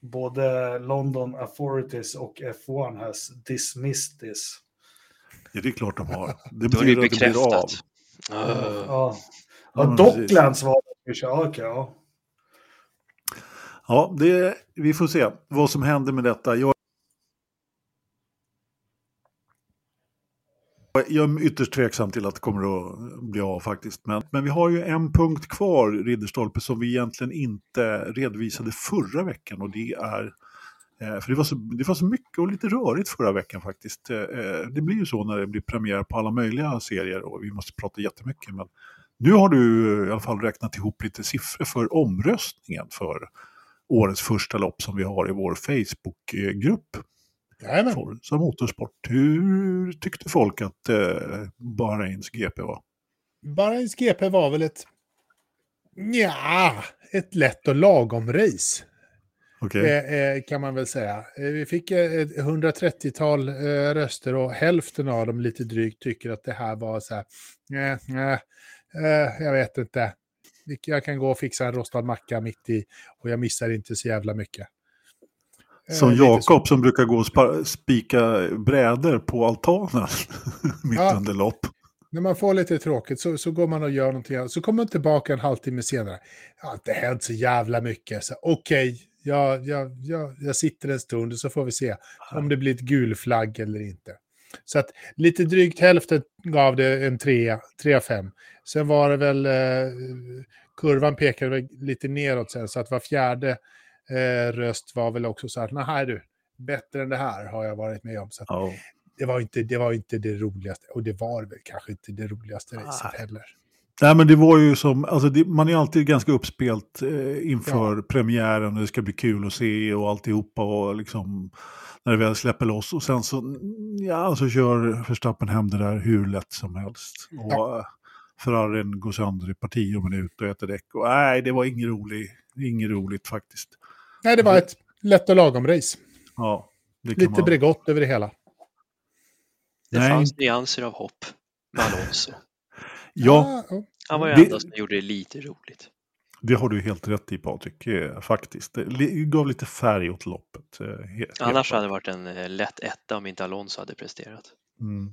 både London Authorities och F1 has dismissed this. Ja, det är klart de har. Det är det betyder att det blir av. Uh, Ja, Ja, precis. Docklands var det. Ja, okej, ja. Ja, det, vi får se vad som händer med detta. Jag, jag är ytterst tveksam till att det kommer att bli av faktiskt. Men, men vi har ju en punkt kvar, Ridderstolpe, som vi egentligen inte redovisade förra veckan. Och det är, för det var, så, det var så mycket och lite rörigt förra veckan faktiskt. Eh, eh, det blir ju så när det blir premiär på alla möjliga serier och vi måste prata jättemycket. Men nu har du i alla fall räknat ihop lite siffror för omröstningen för årets första lopp som vi har i vår Facebookgrupp. Jajamän. Forza Motorsport. Hur tyckte folk att eh, Bahrains GP var? Bahrains GP var väl ett... Ja, ett lätt och lagom race. Okej, Eh, kan man väl säga. Eh, vi fick eh, ett 130-tal eh, röster och hälften av dem lite drygt tycker att det här var så här, eh, jag vet inte. Jag kan gå och fixa en rostad macka mitt i och jag missar inte så jävla mycket. Eh, Som. Jakob som brukar gå och spika brädor på altanen mitt Ja. under lopp. När man får lite tråkigt så, så går man och gör någonting annat. Så kommer man tillbaka en halvtimme senare. Det har inte hänt så jävla mycket. Okej, jag, jag, jag, jag sitter en stund och så får vi se om det blir ett gul flagg eller inte. Så att lite drygt hälften gav det en 3, 3 av 5. Sen var det väl, eh, kurvan pekade lite neråt sen, så att var fjärde eh, röst var väl också så här, nej du, bättre än det här har jag varit med om. Så Ja. det var inte det, var inte det roligaste. Och det var väl kanske inte det roligaste racet heller. Nej men det var ju som, alltså det, man är alltid ganska uppspelt eh, inför premiären och det ska bli kul att se och alltihopa och liksom när det väl släpper loss och sen så, ja, så kör Verstappen hem det där hur lätt som helst. Och Ja. eh, Ferrarin går sönder i parti och minut och äter däck. Och nej, det var inget roligt, inget roligt faktiskt. Nej, det var ett lätt och lagom race. Ja, det kan Lite man- Bregott över det hela. Det Nej. fanns nyanser av hopp med Alonso. Ja, Ah, ja. Han var ju Det- enda som gjorde det lite roligt. det har du helt rätt i Patrik, eh, faktiskt. Det gav lite färg åt loppet. eh, he- helt Annars klart. hade det varit en eh, lätt etta om inte Alonso hade presterat. Mm.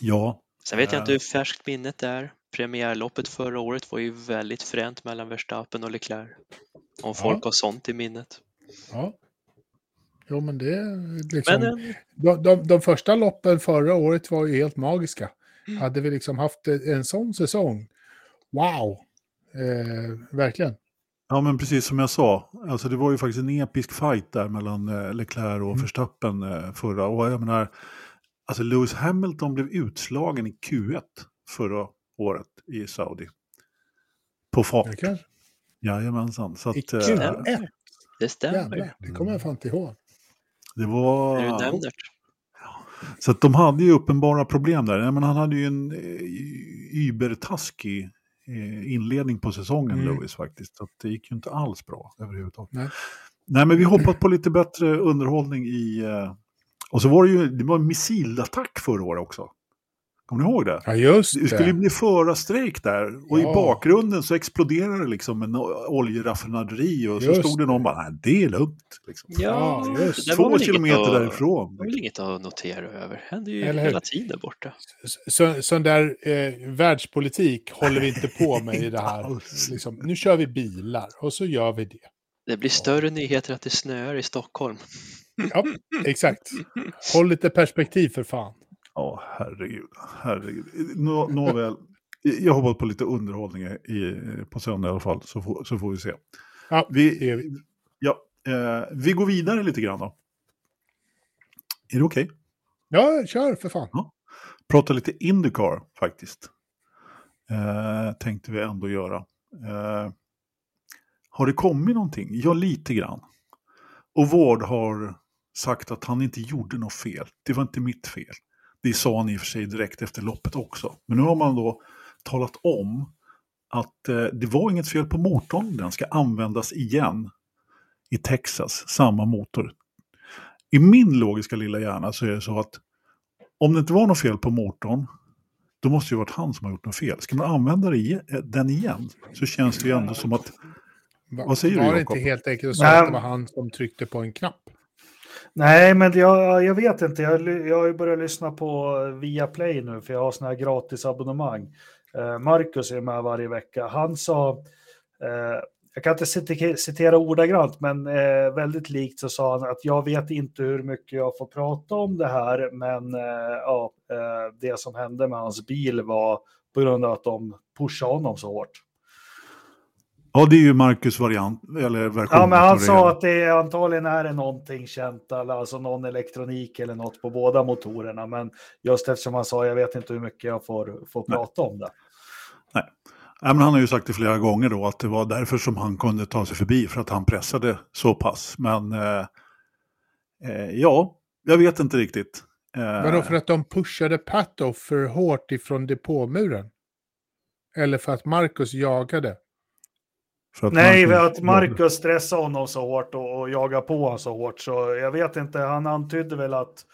Ja, Sen vet jag Ja. inte hur färskt minnet är. Premiärloppet förra året var ju väldigt fränt mellan Verstappen och Leclerc. Om folk har sånt i minnet. ja. Jo, men det är liksom... Men de, de, de första loppen förra året var ju helt magiska. Hade vi liksom haft en sån säsong, wow! Eh, verkligen. Ja, men precis som jag sa, alltså det var ju faktiskt en episk fight där mellan eh, Leclerc och Mm. Verstappen eh, förra. Och jag menar, alltså Lewis Hamilton blev utslagen i Q1 förra året i Saudi. På fart. Det kanske. Jajamensan. Så I att, eh, Q1, det stämmer. jävlar. Det kommer jag fan inte ihåg. det När du var... nämner det. Så de hade ju uppenbara problem där. Men han hade ju en eh, übertaskig eh, inledning på säsongen, Mm. Lewis faktiskt. Så det gick ju inte alls bra överhuvudtaget. Nej. Nej, men vi hoppas på lite bättre underhållning i... Eh, och så var det ju det var en missilattack förra året också. Kommer ni ihåg det? Ja, just Det skulle det. bli förarstrejk där och i Ja. bakgrunden så exploderade det liksom en oljeraffinaderi och så Just stod det någon bara, nej det är lugnt. Liksom. Ja, Ja, just. det var Två väl inget kilometer att- därifrån. Det var väl inget att notera över. Det händer ju Eller hela tiden borta. Så, sån där eh, världspolitik håller vi inte på med i det här. Liksom, nu kör vi bilar och så gör vi det. Det blir större nyheter att det snöar i Stockholm. Ja, exakt. Håll lite perspektiv för fan. Ja, herregud. herregud. Nå, nåväl, jag hoppas på lite underhållning i, på söndag i alla fall, så får, så får vi se. Ja, Vi, är vi. ja, eh, vi går vidare lite grann då. Är det okej? Ja, kör för fan. Prata lite Indycar faktiskt. Eh, tänkte vi ändå göra. Eh, har det kommit någonting? Ja, lite grann. Och Ward har sagt att han inte gjorde något fel. Det var inte mitt fel. Det sa han i och för sig direkt efter loppet också. Men nu har man då talat om att eh, det var inget fel på motorn. Den ska användas igen i Texas, samma motor. I min logiska lilla hjärna så är det så att om det inte var något fel på motorn, då måste det ju varit han som har gjort något fel. Ska man använda eh, den igen så känns det ju ändå som att Va- Vad säger du, Var det inte helt enkelt så att det var han som tryckte på en knapp? Nej, men jag, jag vet inte. Jag, jag har ju börjat lyssna på Viaplay nu, för jag har såna här gratisabonnemang. Eh, Marcus är med varje vecka. Han sa, eh, jag kan inte citera ordagrant, men eh, väldigt likt så sa han att jag vet inte hur mycket jag får prata om det här, men eh, ja, eh, det som hände med hans bil var på grund av att de pushade honom så hårt ja, det är ju Marcus variant, eller version. Ja, men han sa att det är, antagligen är det någonting känt, alltså någon elektronik eller något på båda motorerna. Men just eftersom han sa, jag vet inte hur mycket jag får, får Nej. prata om det. Ja, men han har ju sagt det flera gånger då att det var därför som han kunde ta sig förbi, för att han pressade så pass. Men eh, eh, ja, jag vet inte riktigt. Eh, Vadå för att de pushade Pato för hårt ifrån depåmuren? Eller för att Marcus jagade? Att Nej, Marcus- att Marcus stressade honom så hårt och, och jagade på honom så hårt. Så jag vet inte, han antydde väl att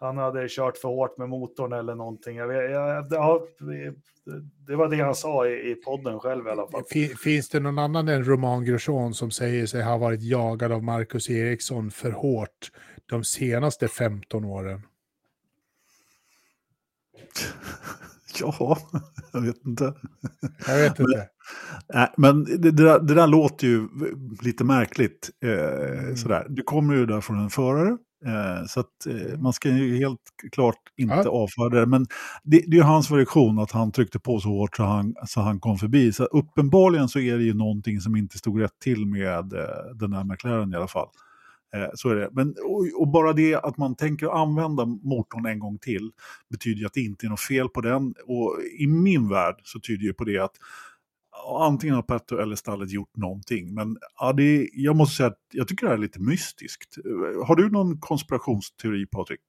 han hade kört för hårt med motorn eller någonting. Jag, vet- jag, ja, det, var det han sa i, i podden själv i alla fall. Fin- Finns det någon annan än Roman Grosjean som säger sig ha varit jagad av Marcus Eriksson för hårt de senaste 15 åren? Ja, jag vet inte. Jag vet inte. Nej, men det, det, där, det där låter ju lite märkligt. Eh, Mm. sådär. Du kommer ju där från en förare. Eh, så att eh, man ska ju helt klart inte Ja. avfärda det. Men det, det är ju hans version att han tryckte på så hårt så han, så han kom förbi. Så uppenbarligen så är det ju någonting som inte stod rätt till med eh, den här McLaren i alla fall. Eh, så är det. Men, och, och bara det att man tänker använda motorn en gång till betyder ju att det inte är något fel på den. Och i min värld så tyder ju på det att antingen har Petto eller stallet gjort någonting. Men ja, det, är- jag måste säga att jag tycker det här är lite mystiskt. Har du någon konspirationsteori Patrik?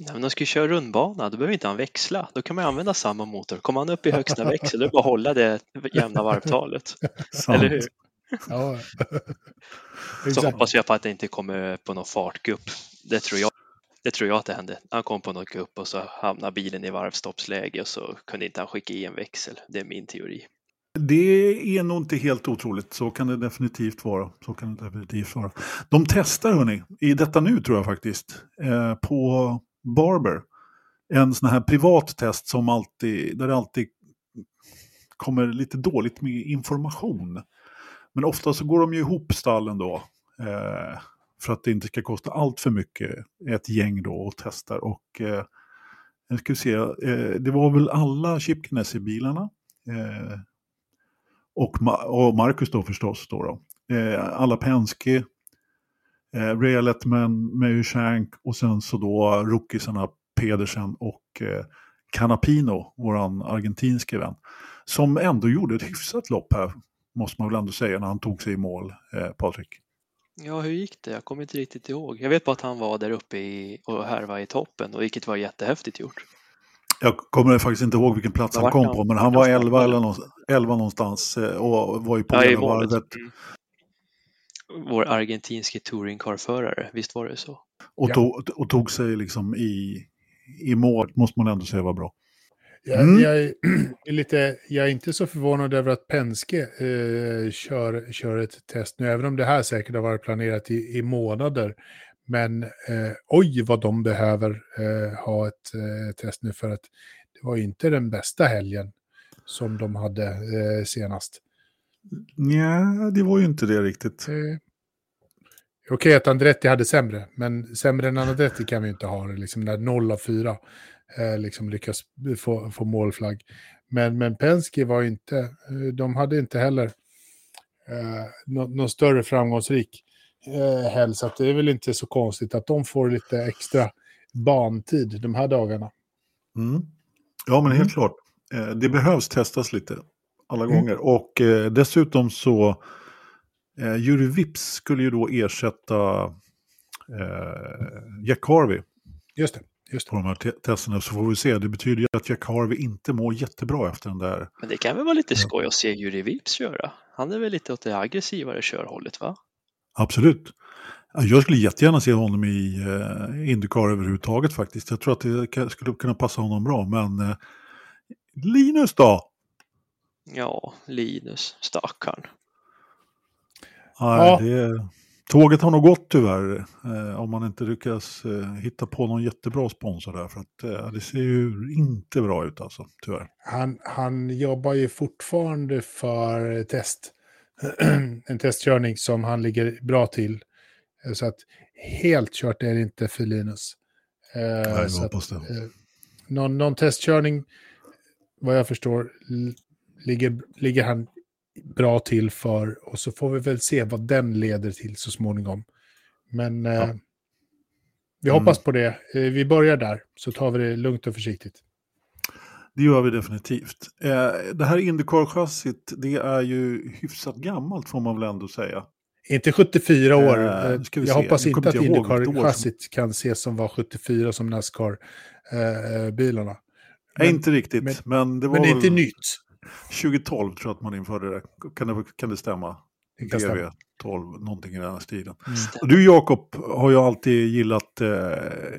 Nej, men de ska ju köra rundbana, då behöver inte han växla. Då kan man ju använda samma motor. Kommer han upp i högsta växel, då är det bara att hålla det jämna varvtalet. Eller hur? Ja. Så hoppas jag på att det inte kommer på någon fartgupp. Det tror jag. Det tror jag att det hände. Han kom på något gupp och så hamnade bilen i varvstoppsläge och så kunde inte han skicka i en växel. Det är min teori. Det är nog inte helt otroligt. Så kan det definitivt vara. Så kan det definitivt vara. De testar hörni, i detta nu tror jag faktiskt, eh, på Barber. En sån här privat test som alltid, där det alltid kommer lite dåligt med information. Men ofta så går de ju ihop stallen då. Eh, för att det inte ska kosta allt för mycket. Ett gäng då och testar. Och eh, jag ska se, eh, det var väl alla Chip i bilarna. Eh, och, Ma- och Marcus då förstås. Då då. Eh, alla Penske, eh, Ray Lettman, Meyer Shank och sen så då rookiesarna Pedersen och eh, Canapino, våran argentinske vän. Som ändå gjorde ett hyfsat lopp här, måste man väl ändå säga, när han tog sig i mål, eh, Patrik. Ja, hur gick det? Jag kommer inte riktigt ihåg. Jag vet bara att han var där uppe i, och härvade i toppen, och vilket var jättehäftigt gjort. Jag kommer faktiskt inte ihåg vilken plats han kom han? på, men han var 11 eller någonstans, 11 någonstans eh, och var ju på Ja, målet. Mm. Vår argentinske touringcarförare, visst var det så? Och, Ja. tog, och tog sig liksom i, i mål, måste man ändå säga var bra. Jag, Mm. jag, är lite, jag är inte så förvånad över att Penske eh, kör, kör ett test nu, även om det här säkert har varit planerat i, i månader. Men eh, oj vad de behöver eh, ha ett eh, test nu för att det var ju inte den bästa helgen som de hade eh, senast. Nej, det var ju inte det riktigt. Eh, Okej att Andretti hade sämre, men sämre än Andretti kan vi inte ha det, liksom när 0 av 4 eh, liksom lyckas få, få målflagg. Men, men Penske var inte, de hade inte heller eh, nå, någon större framgångsrik eh, helg, så att det är väl inte så konstigt att de får lite extra bantid de här dagarna. Mm. Ja, men helt Mm. klart. Eh, det behövs testas lite alla Mm. gånger. Och eh, dessutom så, eh, Jury Vips skulle ju då ersätta eh, Jack Harvey Just det, just på de här te- testerna. Så får vi se. Det betyder ju att Jack Harvey inte mår jättebra efter den där. Men det kan väl vara lite skoj att se Juri Vips köra? Han är väl lite åt det aggressivare körhållet, va? Absolut. Ja, Jag skulle jättegärna se honom i eh, Indycar överhuvudtaget faktiskt. Jag tror att det skulle kunna passa honom bra. Men eh, Linus då? Ja, Linus, stackarn. Nej, Ja. det, tåget har nog gått tyvärr. Eh, om man inte lyckas eh, hitta på någon jättebra sponsor där. För att eh, det ser ju inte bra ut alltså, tyvärr. Han, han jobbar ju fortfarande för test. en testkörning som han ligger bra till. Eh, Så att helt kört är det inte för Linus. Eh, Nej, jag så att, hoppas det. eh, någon, någon testkörning, vad jag förstår, ligger, ligger han bra till för. Och så får vi väl se vad den leder till så småningom. Men eh, Ja. vi Mm. hoppas på det. Vi börjar där, så tar vi det lugnt och försiktigt. Det gör vi definitivt. Eh, det här Indycar-chassit, det är ju hyfsat gammalt får man väl ändå säga. Inte 74 år. Eh, jag se. hoppas inte att år som- Indycar-chassit kan ses som var 74 som Nascar-bilarna. Nej, inte riktigt, men- men, det var Men det är inte nytt. 2012 tror jag att man införde det. Kan det, kan det stämma? Det kan stämma. VV12, någonting i den här stilen. Mm. Och du Jakob har ju alltid gillat eh,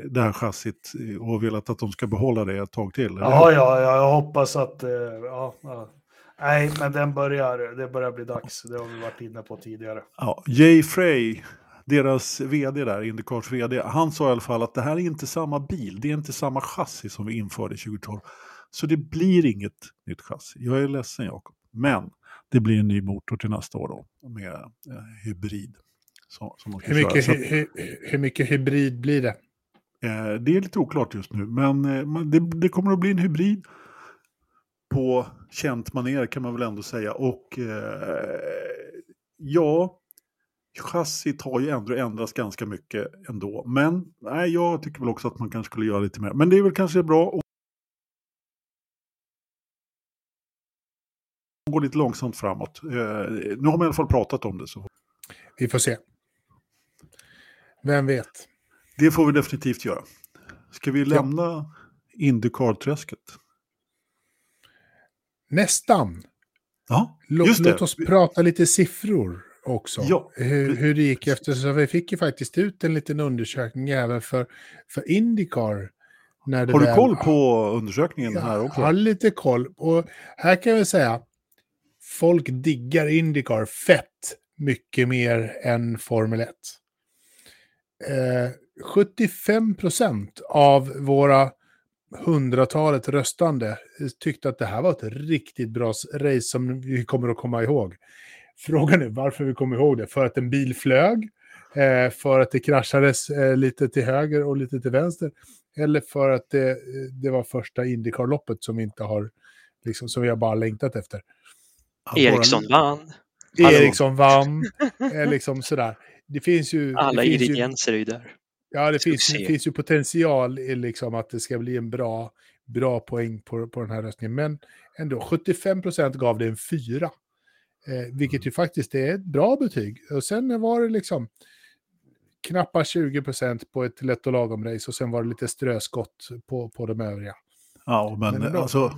det här chassit och velat att de ska behålla det ett tag till. ja, ja, jag hoppas att... eh, Ja, ja. Nej, men den börjar, det börjar bli dags. Det har vi varit inne på tidigare. Ja, Jay Frey, deras vd där, Indycars vd, han sa i alla fall att det här är inte samma bil, det är inte samma chassi som vi införde 2012. Så det blir inget nytt chassi. Jag är ledsen Jakob, men det blir en ny motor till nästa år då, med eh, hybrid. Som, som Hur mycket, hur, hur, hur mycket hybrid blir det? eh, det är lite oklart just nu, men eh, det, det kommer att bli en hybrid på känt manér kan man väl ändå säga. Och eh, ja, chassit har ju ändå ändrats ganska mycket ändå. Men nej, jag tycker väl också att man kanske skulle göra lite mer. Men det är väl kanske bra att gå lite långsamt framåt. Eh, nu har man i alla fall pratat om det. Så Vi får se. Vem vet? det får vi definitivt göra. Ska vi lämna Indycar-träsket? Nästan. Ja, Låt, just det. låt oss prata lite siffror också. Ja. Hur, hur det gick eftersom vi fick ju faktiskt ut en liten undersökning även för, för Indycar. Har du väl- koll på undersökningen här Jag också? har lite koll. Och här kan jag väl säga, folk diggar Indycar fett mycket mer än Formel 1. Eh, 75 procent av våra hundratalet röstande tyckte att det här var ett riktigt bra race som vi kommer att komma ihåg. Frågan är varför vi kommer ihåg det. För att en bil flög, eh, för att det kraschades eh, lite till höger och lite till vänster. Eller för att det, det var första Indycar-loppet som vi inte har, liksom, som vi har bara längtat efter. Eriksson vann. Eriksson vann, eh, liksom sådär. Det finns ju... Alla det finns ju, ingredienser är ju där. ja, det finns, det finns ju potential i liksom att det ska bli en bra, bra poäng på, på den här röstningen. Men ändå, 75 procent gav det en fyra. Eh, vilket ju faktiskt är ett bra betyg. Och sen var det liksom knappa 20 procent på ett lätt och lagom race och sen var det lite ströskott på, på de övriga. Ja, men, Men ändå. alltså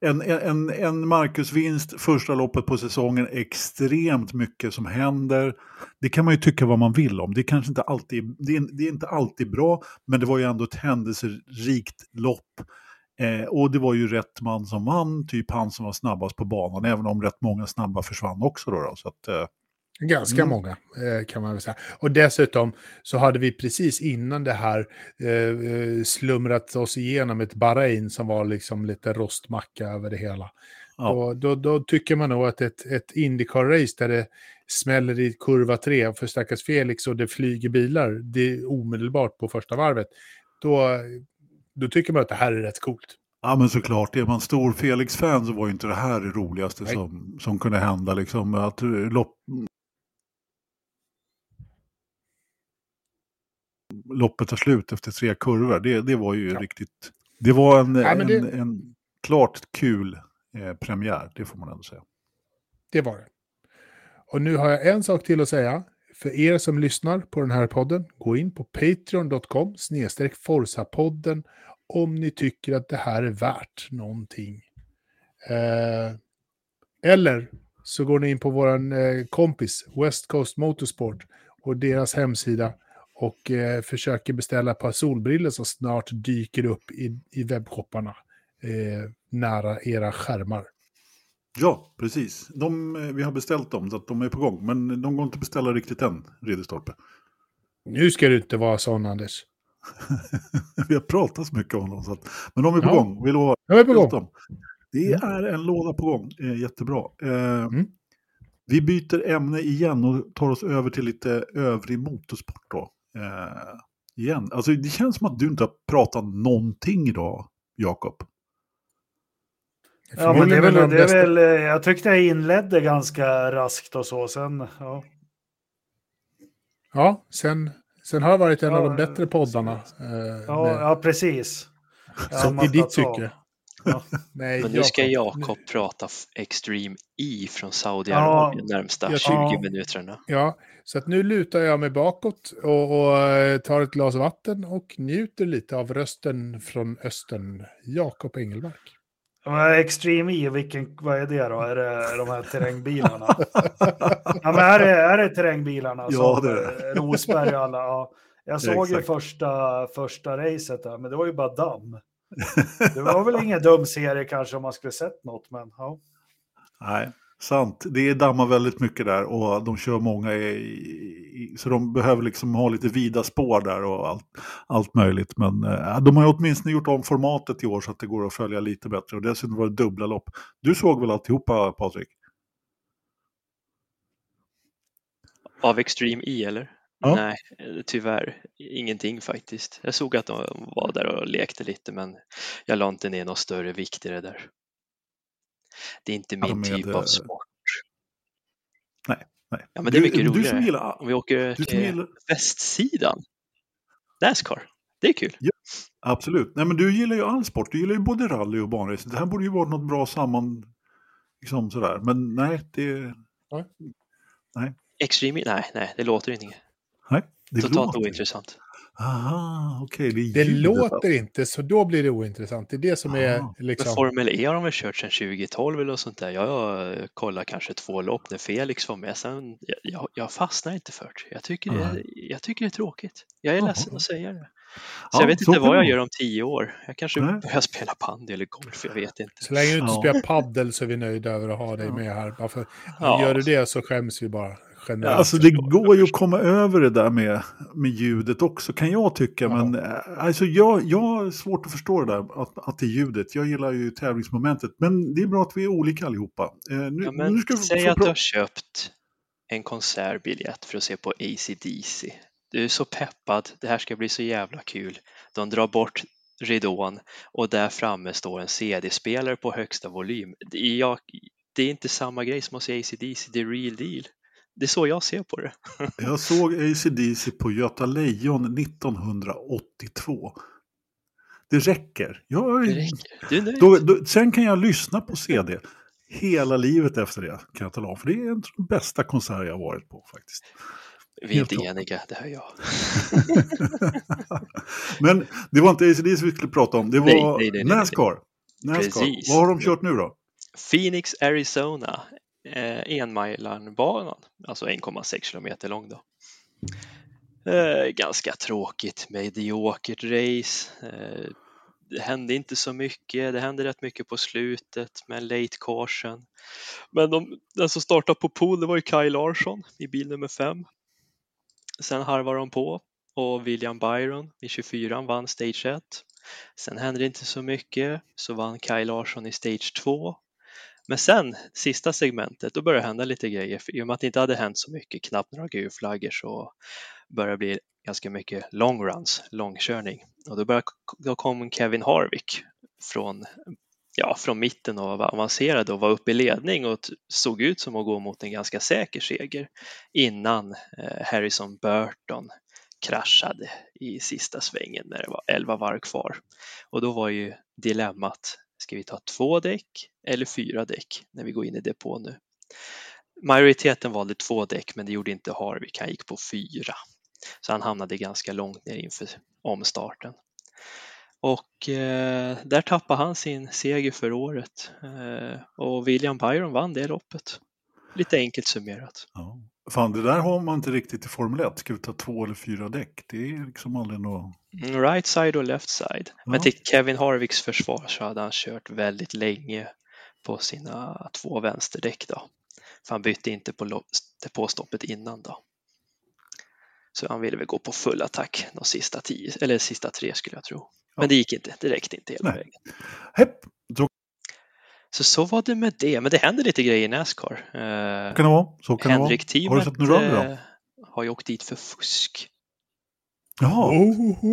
en, en, en Marcus-vinst första loppet på säsongen, extremt mycket som händer. Det kan man ju tycka vad man vill om. Det är kanske inte alltid, det är, det är inte alltid bra, men det var ju ändå ett händelserikt lopp. Eh, och det var ju rätt man som vann, typ han som var snabbast på banan, även om rätt många snabba försvann också. Då, då. Så att, eh, Ganska Mm. många eh, kan man väl säga. Och dessutom så hade vi precis innan det här eh, eh, slumrat oss igenom ett Bahrain som var liksom lite rostmacka över det hela. Ja. Och då, då tycker man nog att ett, ett Indycar-race där det smäller i kurva tre för stackars Felix och det flyger bilar det omedelbart på första varvet, då, då tycker man att det här är rätt coolt. Ja men såklart, är man stor Felix-fan så var ju inte det här det roligaste Nej. som, som kunde hända. Liksom, att eh, lopp, loppet tar slut efter tre kurvor, det, det var ju Ja. riktigt... Det var en, men det- en, klart kul eh, premiär, det får man ändå säga. Det var det. Och nu har jag en sak till att säga. För er som lyssnar på den här podden, gå in på patreon.com snedstreck Forza-podden om ni tycker att det här är värt någonting. Eh, eller så går ni in på vår eh, kompis West Coast Motorsport och deras hemsida och eh, försöker beställa ett par solbrillor som snart dyker upp i, i webbshopparna eh, nära era skärmar. Ja, precis. De, eh, vi har beställt dem så att de är på gång. Men de går inte att beställa riktigt än, Ridderstolpe. Nu ska du inte vara sån, Anders. vi har pratat så mycket om dem. Så att, men de är på Ja. gång, vi lovar. Jag är på gång. dem. Det Mm. är en låda på gång, eh, jättebra. Eh, Mm. Vi byter ämne igen och tar oss över till lite övrig motorsport då. Eh, igen. Alltså, det känns som att du inte har pratat någonting idag, Jakob. Ja, men det är väl, de det är väl, eh, jag tyckte jag inledde ganska raskt och så. Sen, ja. Ja, sen, sen har det varit en Ja, av de bättre poddarna. Eh, Ja, med- ja, precis. Jag som i ditt tycke. Ja. Nej, Men nu ska Jakob. Prata Extreme E från Saudiarabien närmsta jag 20 tycker- minuterna. Ja, så att nu lutar jag mig bakåt och, och eh, tar ett glas vatten och njuter lite av rösten från östern, Jakob Engelmark. Extreme E, vilken, vad är det då? Är det de här terrängbilarna? ja, men är det, är det terrängbilarna? Ja, som, det är det. eh, Rosberg och alla. Ja. Jag såg ju första, första racet där, men det var ju bara damm. Det var väl ingen dum serie kanske om man skulle sett något, men ja. Nej, sant. Det dammar väldigt mycket där och de kör många i, i, så de behöver liksom ha lite vida spår där och allt, allt möjligt. Men eh, de har ju åtminstone gjort om formatet i år så att det går att följa lite bättre och dessutom var det dubbla lopp. Du såg väl alltihopa Patrik? Av Extreme E eller? Ja. Nej, tyvärr ingenting faktiskt. Jag såg att de var där och lekte lite men jag la inte ner någon större vikt i det där. Det är inte Ja, min med, typ av eh, sport. Nej, nej. Ja, men det är mycket du, roligare. Du som gillar, Om vi åker till gillar, västsidan. Nascar, det är kul. absolut. Nej men du gillar ju all sport. Du gillar ju både rally och banrace. Det här borde ju vara något bra samman, liksom sådär. Men nej, det, Extreme, nej, nej, det låter inget. nej, det Totalt låter. ointressant. Aha, okej. det är Det ljudet, låter inte, så då blir det ointressant. Det är det som är Ah. Men liksom... Formel E har de väl kört sedan 2012 eller sånt där. Jag eh, kollar kanske två lopp när Felix var med. Sen, jag, jag, fastnar inte för det. Jag tycker det, är, jag tycker det är tråkigt. Jag är Jaha. ledsen att säga det. Så Ja, jag vet så inte vad det jag gör om tio år. Jag kanske Nej. börjar spela bandy eller golf, jag vet inte. Så länge du inte Ja. spelar paddel så är vi nöjda över att ha dig med här. Bara för, Ja. Gör du det så skäms vi bara generellt. Alltså det går ju att komma över det där med, med ljudet också kan jag tycka. Ja. Men eh, alltså jag, jag har svårt att förstå det där att, att det är ljudet. Jag gillar ju tävlingsmomentet. Men det är bra att vi är olika allihopa. Eh, nu, Ja, nu men ska vi säg att du har köpt en konsertbiljett för att se på AC/DC. Du är så peppad, det här ska bli så jävla kul. De drar bort ridån och där framme står en CD-spelare på högsta volym. Det är, jag, det är inte samma grej som att se AC/DC, det är real deal. Det är så jag ser på det. Jag såg AC/DC på Göta Lejon 1982. Det räcker. Jag, Det räcker. Du är nöjd? Då, då, sen kan jag lyssna på CD hela livet efter det. Kan jag tala om. För det är en av de bästa konserter jag har varit på faktiskt. Vi är inte eniga, det hör jag. Men det var inte ACDC vi skulle prata om. Det var Nej, nej, nej, nej, nej. Nascar. Nascar. Precis. Vad har de kört nu då? Phoenix, Arizona, eh, alltså 1,6 kilometer lång då. Eh, ganska tråkigt, mediokert race. Eh, det hände inte så mycket, det hände rätt mycket på slutet med late caution. Men de, den som startade på pool det var ju Kyle Larsson i bil nummer 5. Sen harvade de på och William Byron i 24 vann stage 1. Sen hände det inte så mycket, så vann Kyle Larsson i stage 2. Men sen, sista segmentet, då började det hända lite grejer. För I och med att det inte hade hänt så mycket, knappt några gulflaggor, så började det bli ganska mycket long runs, långkörning. Och då, började, då kom Kevin Harvick från, ja, från mitten och var avancerad och var uppe i ledning och såg ut som att gå mot en ganska säker seger innan eh, Harrison Burton kraschade i sista svängen när det var 11 varv kvar. Och då var ju dilemmat, ska vi ta två däck eller fyra däck när vi går in i depå nu? Majoriteten valde två däck men det gjorde inte Harvick, han gick på fyra. Så han hamnade ganska långt ner inför omstarten. Och eh, där tappade han sin seger för året eh, och William Byron vann det loppet. Lite enkelt summerat. Ja. Fan, det där har man inte riktigt i Formel 1. Ska vi ta två eller fyra däck? Det är liksom aldrig något... Right side och left side. Men Ja. till Kevin Harvicks försvar så hade han kört väldigt länge på sina två vänsterdäck då. För han bytte inte på depåstoppet innan då. Så han ville väl gå på full attack de sista tio, eller sista tre skulle jag tro. Men Ja. det gick inte, det räckte inte hela Nej. vägen. Hepp, då Så så var det med det, men det händer lite grejer i Nascar. Eh, kan det vara. Så kan det vara. Har du sett rally då? eh, har ju åkt dit för fusk. Jaha, Ohoho,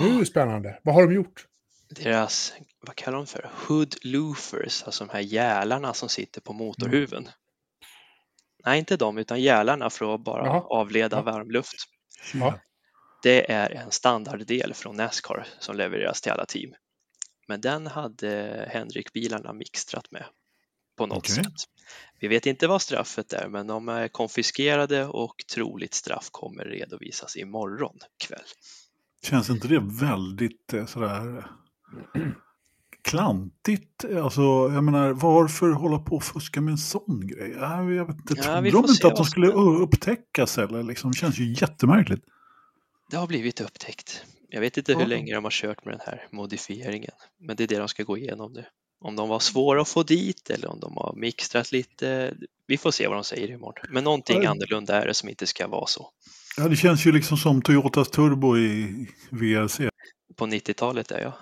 nu är det spännande. Vad har de gjort? deras, vad kallar de för, hood loofers, alltså de här gälarna som sitter på motorhuven. Nej, inte de, utan gälarna för att bara Jaha. avleda Ja. varmluft. Ja. Det är en standarddel från Nascar som levereras till alla team. Men den hade Henrik-bilarna mixtrat med på något Okej. sätt. Vi vet inte vad straffet är, men de är konfiskerade och troligt straff kommer redovisas imorgon kväll. känns inte det väldigt eh, sådär klantigt. Alltså, jag menar, varför hålla på och fuska med en sån grej? Jag vet inte, Ja, trodde de inte att de skulle upptäckas eller liksom? Det känns ju jättemärkligt. Det har blivit upptäckt. Jag vet inte hur Ja. länge de har kört med den här modifieringen, men det är det de ska gå igenom nu. Om de var svåra att få dit eller om de har mixtrat lite. Vi får se vad de säger imorgon. Men någonting Ja. annorlunda är det som inte ska vara så. Ja, det känns ju liksom som Toyotas Turbo i VRC. På 90-talet är jag.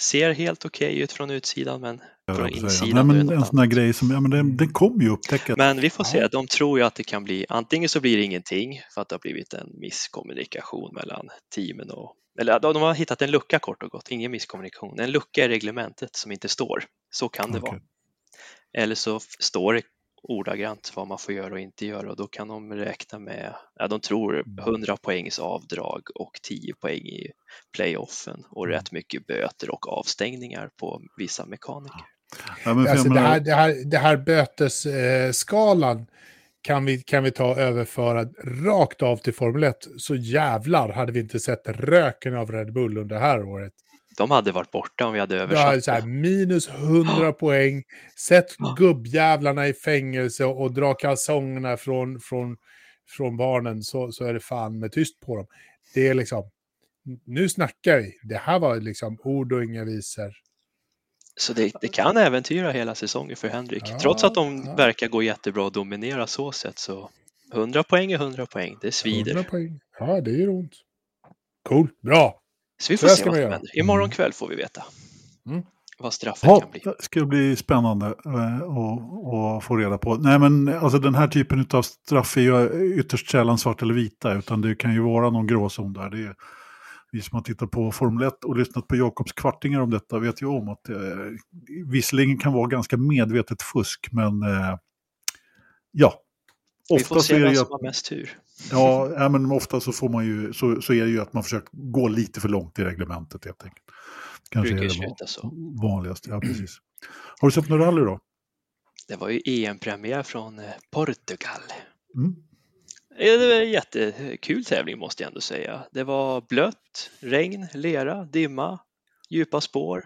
Ser helt okej ut från utsidan men jag från insidan Nej, men det en sån här grej som, ja men den, den kommer ju upptäckas. Men vi får se, Ja. de tror ju att det kan bli, antingen så blir det ingenting för att det har blivit en misskommunikation mellan teamen och, eller de har hittat en lucka kort och gott, ingen misskommunikation, en lucka i reglementet som inte står. Så kan det Okej. vara. Eller så står det ordagrant vad man får göra och inte göra och då kan de räkna med, ja de tror Mm. 100 poängs avdrag och 10 poäng i playoffen och Mm. rätt mycket böter och avstängningar på vissa mekaniker. Ja, Alltså det här, det här, det här bötesskalan kan vi, kan vi ta och överföra rakt av till Formel 1. Så jävlar hade vi inte sett röken av Red Bull under det här året. De hade varit borta om vi hade översatt så här minus 100 poäng, sätt gubbjävlarna i fängelse och dra kalsongerna från, från, från barnen så, så är det fan med tyst på dem. Det är liksom, nu snackar vi. Det här var liksom ord och inga visor. Så det, det kan äventyra hela säsongen för Henrik. Ja, Trots att de ja. verkar gå jättebra och dominera så sett så 100 poäng är 100 poäng, det 100 svider. poäng. Ja, det gör ont. Cool, bra. Så vi Så får här se vad som händer. Imorgon kväll får vi veta Mm. vad straffet Ja, kan bli. det ska bli spännande eh, att att få reda på. Nej, men alltså den här typen av straff är ju ytterst sällan svart eller vita, utan det kan ju vara någon gråzon där. Det är, vi som har tittat på Formel 1 och lyssnat på Jakobs kvartingar om detta vet ju om att det eh, visserligen kan vara ganska medvetet fusk, men eh, ja. Vi får Ofta se är vem som att, har mest tur. ja, ja, men ofta så, får man ju, så, så är det ju att man försöker gå lite för långt i reglementet helt enkelt. Kanske är Brukar ju det så. vanligast, ja precis. Har du sett några rally då? Det var ju EM-premiär från eh, Portugal. Mm. Det var en jättekul tävling måste jag ändå säga. Det var blött, regn, lera, dimma, djupa spår.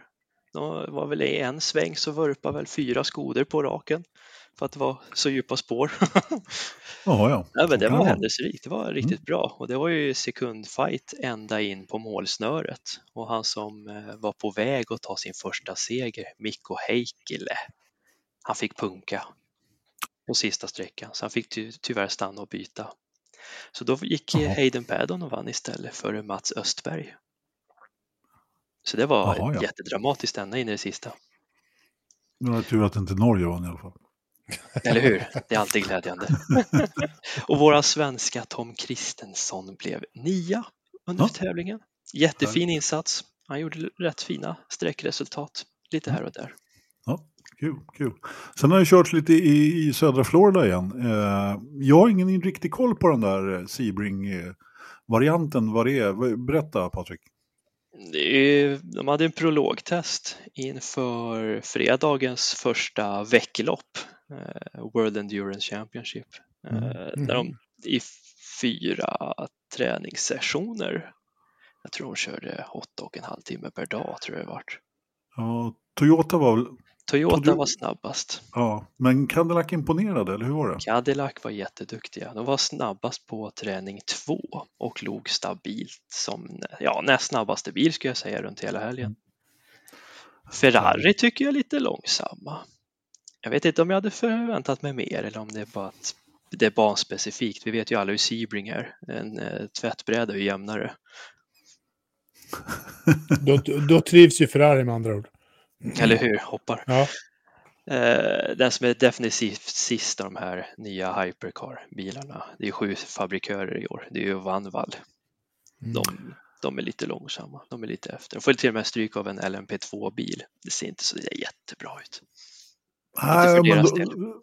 Det var väl i en sväng så vurpade väl fyra skoder på raken för att det var så djupa spår. Jaha, ja. Ja, men det var händelserikt, det var riktigt bra och det var ju sekundfight ända in på målsnöret och han som eh, var på väg att ta sin första seger, Mikko Heikkilä, han fick punka på sista sträckan så han fick ty tyvärr stanna och byta. Så då gick Jaha. Hayden Paddon och vann istället för Mats Östberg. Så det var Jaha, ja. jättedramatiskt ända in i det sista. Det var tur att inte Norge vann i alla fall. Eller hur? Det är alltid glädjande. och våra svenska Tom Kristensson blev nia under Ja. tävlingen. Jättefin insats. Han gjorde rätt fina sträckresultat lite här och där. Ja, kul, kul. Sen har jag kört lite i, i södra Florida igen. Eh, jag har ingen riktig koll på den där eh, Sebring-varianten, vad det är. Berätta Patrik. Det är- De hade en prologtest inför fredagens första vecklopp, eh, World Endurance Championship, eh, Mm. där de i fyra träningssessioner, jag tror de körde åtta och en halv timme per dag, tror jag det vart. Ja, Toyota var väl, Toyota var snabbast. ja, men Cadillac imponerade, eller hur var det? Cadillac var jätteduktiga. De var snabbast på träning två och låg stabilt som ja, näst snabbaste bil skulle jag säga runt hela helgen. Ferrari tycker jag är lite långsamma. Jag vet inte om jag hade förväntat mig mer eller om det är bara att det är banspecifikt. Vi vet ju alla hur Sebring är. En eh, tvättbräda är ju jämnare. Då, då trivs ju Ferrari med andra ord. Eller hur? Hoppar. Ja. Eh, Den som är definitivt sist av de här nya Hypercar-bilarna, det är sju fabrikörer i år. Det är ju Vanvall. Mm. De, de är lite långsamma, de är lite efter. De får till och med stryk av en LMP2-bil. Det ser inte så jättebra ut. Nej, men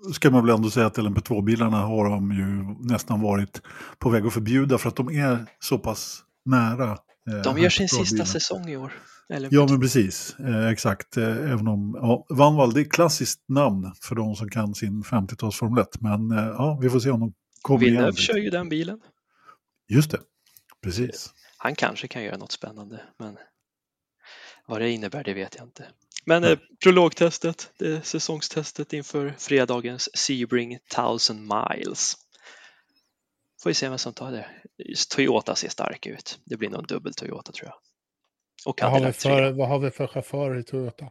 då ska man väl ändå säga att LMP2-bilarna har de ju nästan varit på väg att förbjuda för att de är så pass nära. eh, De gör sin sista säsong i år. LMP2. Ja, men precis. Eh, exakt. Eh, även om ja, Vanvall, det är ett klassiskt namn för de som kan sin 50-tals Formel 1. Men eh, ja, vi får se om de kommer igen. Villeneuve kör ju den bilen. Just det, precis. Han kanske kan göra något spännande, men vad det innebär det vet jag inte. Men eh, prologtestet, det är säsongstestet inför fredagens Sebring 1000 miles. Får vi se vem som tar det. Just Toyota ser stark ut. Det blir nog en dubbel Toyota tror jag. Och Vad har, vi för, 3. vad har vi för chaufförer i Toyota?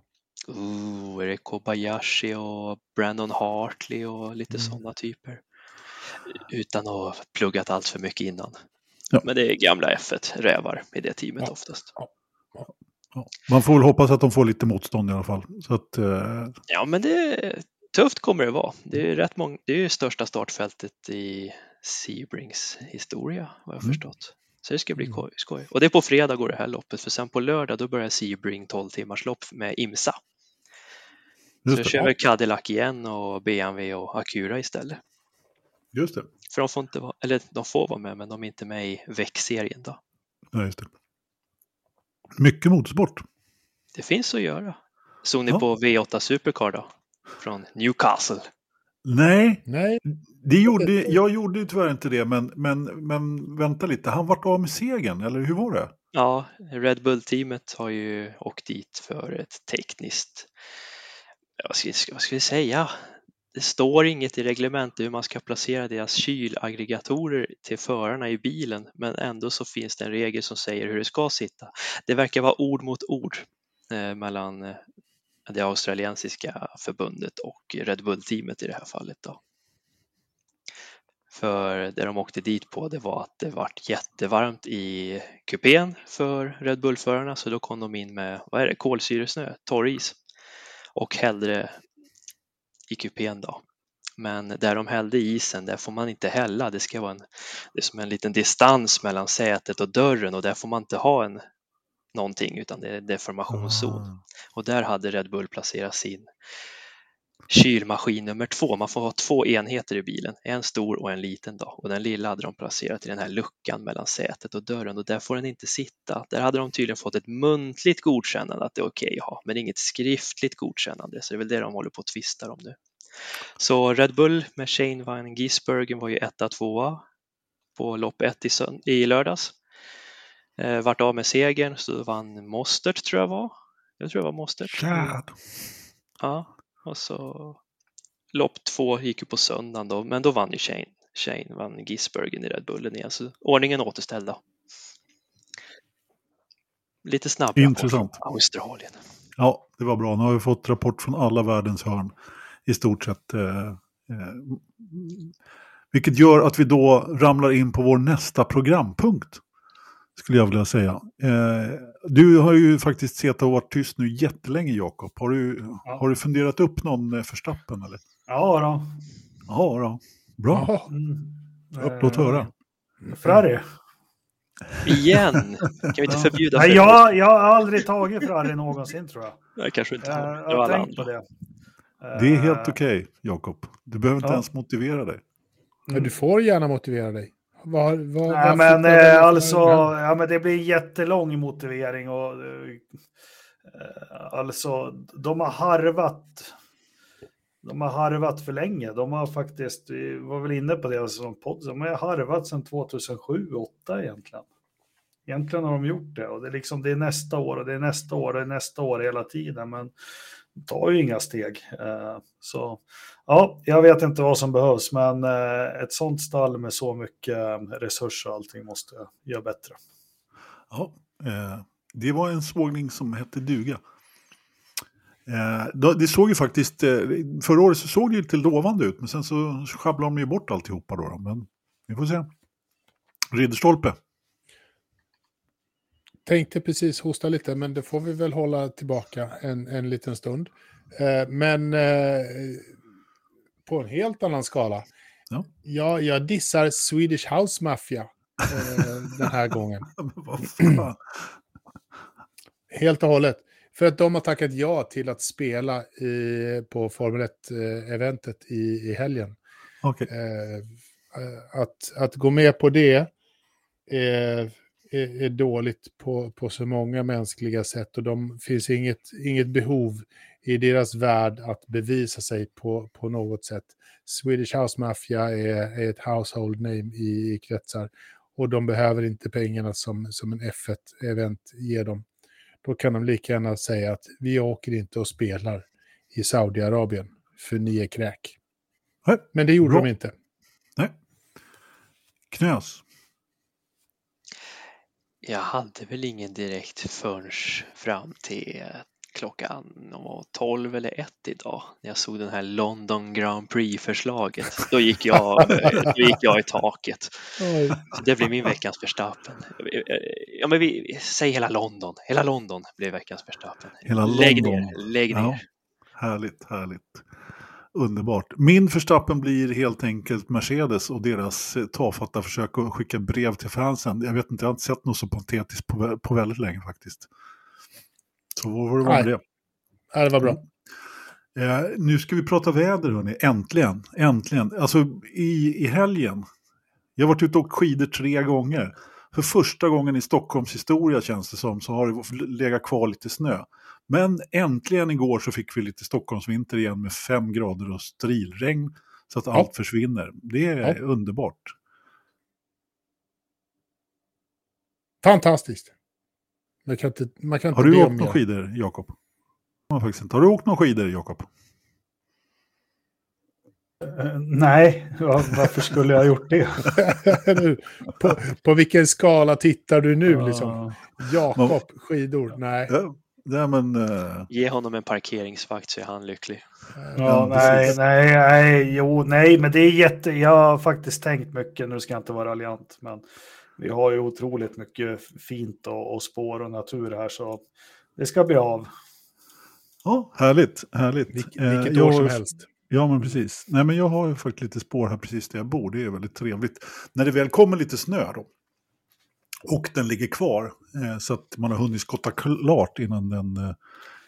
Ooh, är det Kobayashi och Brandon Hartley och lite Mm. sådana typer. Utan att ha pluggat allt för mycket innan. Ja. Men det är gamla F1 rävar i det teamet Ja. oftast. Ja. Man får väl hoppas att de får lite motstånd i alla fall. Så att, eh, Ja, men det tufft kommer det vara. Det är rätt många, det är ju största startfältet i Sebrings historia vad jag har Mm. förstått. Så det ska bli Mm. ko- skoj. Och det är på fredag går det här loppet för sen på lördag då börjar Sebring 12 timmars lopp med IMSA. Så just, jag det. kör väl Cadillac igen och BMW och Acura istället. just det. För de får inte vara, eller de får vara med men de är inte med i väckserien då. Ja, just det. Mycket motorsport. Det finns att göra. Såg ni Ja. på V8 Supercar då? Från Newcastle. Nej, Nej, det gjorde, jag gjorde ju tyvärr inte det, men, men, men vänta lite. Han vart av med segern, eller hur var det? Ja, Red Bull-teamet har ju åkt dit för ett tekniskt, vad ska, vad ska vi säga? Det står inget i reglementet hur man ska placera deras kylaggregatorer till förarna i bilen, men ändå så finns det en regel som säger hur det ska sitta. Det verkar vara ord mot ord eh, mellan eh, det australiensiska förbundet och Red Bull-teamet i det här fallet. Då. För det de åkte dit på det var att det vart jättevarmt i kupén för Red Bull-förarna så då kom de in med, vad är det, kolsyresnö, torris och hällde i kupén då. Men där de hällde isen, där får man inte hälla. Det ska vara en, det är som en liten distans mellan sätet och dörren och där får man inte ha en någonting utan det är deformationszon. Ah. Och där hade Red Bull placerat sin kylmaskin nummer två. Man får ha två enheter i bilen, en stor och en liten. Då. Och den lilla hade de placerat i den här luckan mellan sätet och dörren och där får den inte sitta. Där hade de tydligen fått ett muntligt godkännande att det är okej att ha, men inget skriftligt godkännande. Så det är väl det de håller på att tvista om nu. Så Red Bull med Shane van Gisbergen var ju etta, tvåa på lopp ett i, i lördags. Eh, vart av med segern, så vann Mostert tror jag var. Jag tror det var Mostert. Chad. Ja, och så lopp två gick ju på söndagen då, men då vann ju Shane. Shane vann Gisbergen i Red Bullen igen, så ordningen återställd då. Lite snabb Intressant. rapport från Australien. Ja, det var bra. Nu har vi fått rapport från alla världens hörn. I stort sett. Eh, eh, vilket gör att vi då ramlar in på vår nästa programpunkt. Skulle jag vilja säga. Eh, du har ju faktiskt sett och varit tyst nu jättelänge Jakob. Har du, Ja. har du funderat upp någon eh, förstappen eller? Ja då. Ja, då. bra. Mm. Låt höra. Eh, Ferrari. Igen! Kan vi inte förbjuda Nej, Ferrari? jag, jag har aldrig tagit Ferrari någonsin tror jag. Nej, kanske inte Jag, har. jag har tänkt på det. Det är helt Eh, okej Jakob. Du behöver inte Ja. ens motivera dig. Men du får gärna motivera dig. Var, var, Nej, men eh, alltså, ja, men det blir jättelång motivering och eh, alltså, de har harvat. De har harvat för länge. De har faktiskt, vi var väl inne på det som podd, de har harvat sedan 2007-2008 egentligen. Egentligen har de gjort det och det är liksom det är nästa år och det är nästa år och det är nästa år hela tiden, men de tar ju inga steg. Eh, Så ja, jag vet inte vad som behövs, men eh, ett sånt stall med så mycket eh, resurser och allting måste göra bättre. Ja, eh, det var en sågning som hette duga. Det såg ju faktiskt, förra året så såg det ju lite lovande ut, men sen så sjabblade de ju bort alltihopa då. då. Men vi får se. Ridderstolpe. Tänkte precis hosta lite, men det får vi väl hålla tillbaka en, en liten stund. Men på en helt annan skala. Ja. Ja, jag dissar Swedish House Mafia eh, den här gången. Helt och hållet. För att de har tackat ja till att spela i, på Formel 1-eventet i, i helgen. Okej. Eh, eh, att, att gå med på det är, är, är dåligt på, på så många mänskliga sätt och de finns inget, inget behov i deras värld att bevisa sig på, på något sätt. Swedish House Mafia är, är ett household name i, i kretsar och de behöver inte pengarna som, som en F1-event ger dem. då kan de lika gärna säga att vi åker inte och spelar i Saudiarabien för ni är kräk. Nej, Men det gjorde bra. de inte. Nej. Knös. Jag hade väl ingen direkt förrän fram till klockan var 12 eller 1 idag när jag såg den här London Grand Prix-förslaget. Då gick jag, då gick jag i taket. Så det blev min veckans Verstappen. Ja, men vi, säg hela London. Hela London blev veckans Verstappen. Hela Lägg London. ner, lägg Ja. ner. Härligt, härligt. Underbart. Min förstappen blir helt enkelt Mercedes och deras eh, tafatta försök att skicka brev till fansen. Jag vet inte, jag har inte sett något så patetiskt på, på väldigt länge faktiskt. Så vad var det Nej. det? Ja, det var bra. Eh, nu ska vi prata väder, hörni. Äntligen, äntligen. Alltså i, i helgen. Jag har varit ute och åkt skidor tre gånger. För första gången i Stockholms historia känns det som så har det legat kvar lite snö. Men äntligen igår så fick vi lite Stockholmsvinter igen med fem grader och strilregn. Så att Ja. allt försvinner. Det är Ja. underbart. Fantastiskt. Man kan inte, man kan inte Har du åkt några skidor, Jakob? Ja, faktiskt inte. Har du åkt några skidor, Jakob? Eh, Nej, varför skulle jag ha gjort det? Nu, på, på vilken skala tittar du nu? Liksom? Ja. Jakob, skidor? Nej. Ja, men... eh, Ge honom en parkeringsvakt så är han lycklig. Ja, Ja, nej, nej, nej, jo, nej, men det är jätte, jag har faktiskt tänkt mycket, nu ska jag inte vara raljant, men vi har ju otroligt mycket fint och, och spår och natur här, så det ska bli av. Ja, härligt, härligt. Vilk, Eh, vilket jag år som har- helst. Ja, men precis. Nej, men jag har ju faktiskt lite spår här precis där jag bor. Det är väldigt trevligt. När det väl kommer lite snö då, och den ligger kvar, eh, så att man har hunnit skotta klart innan den, eh,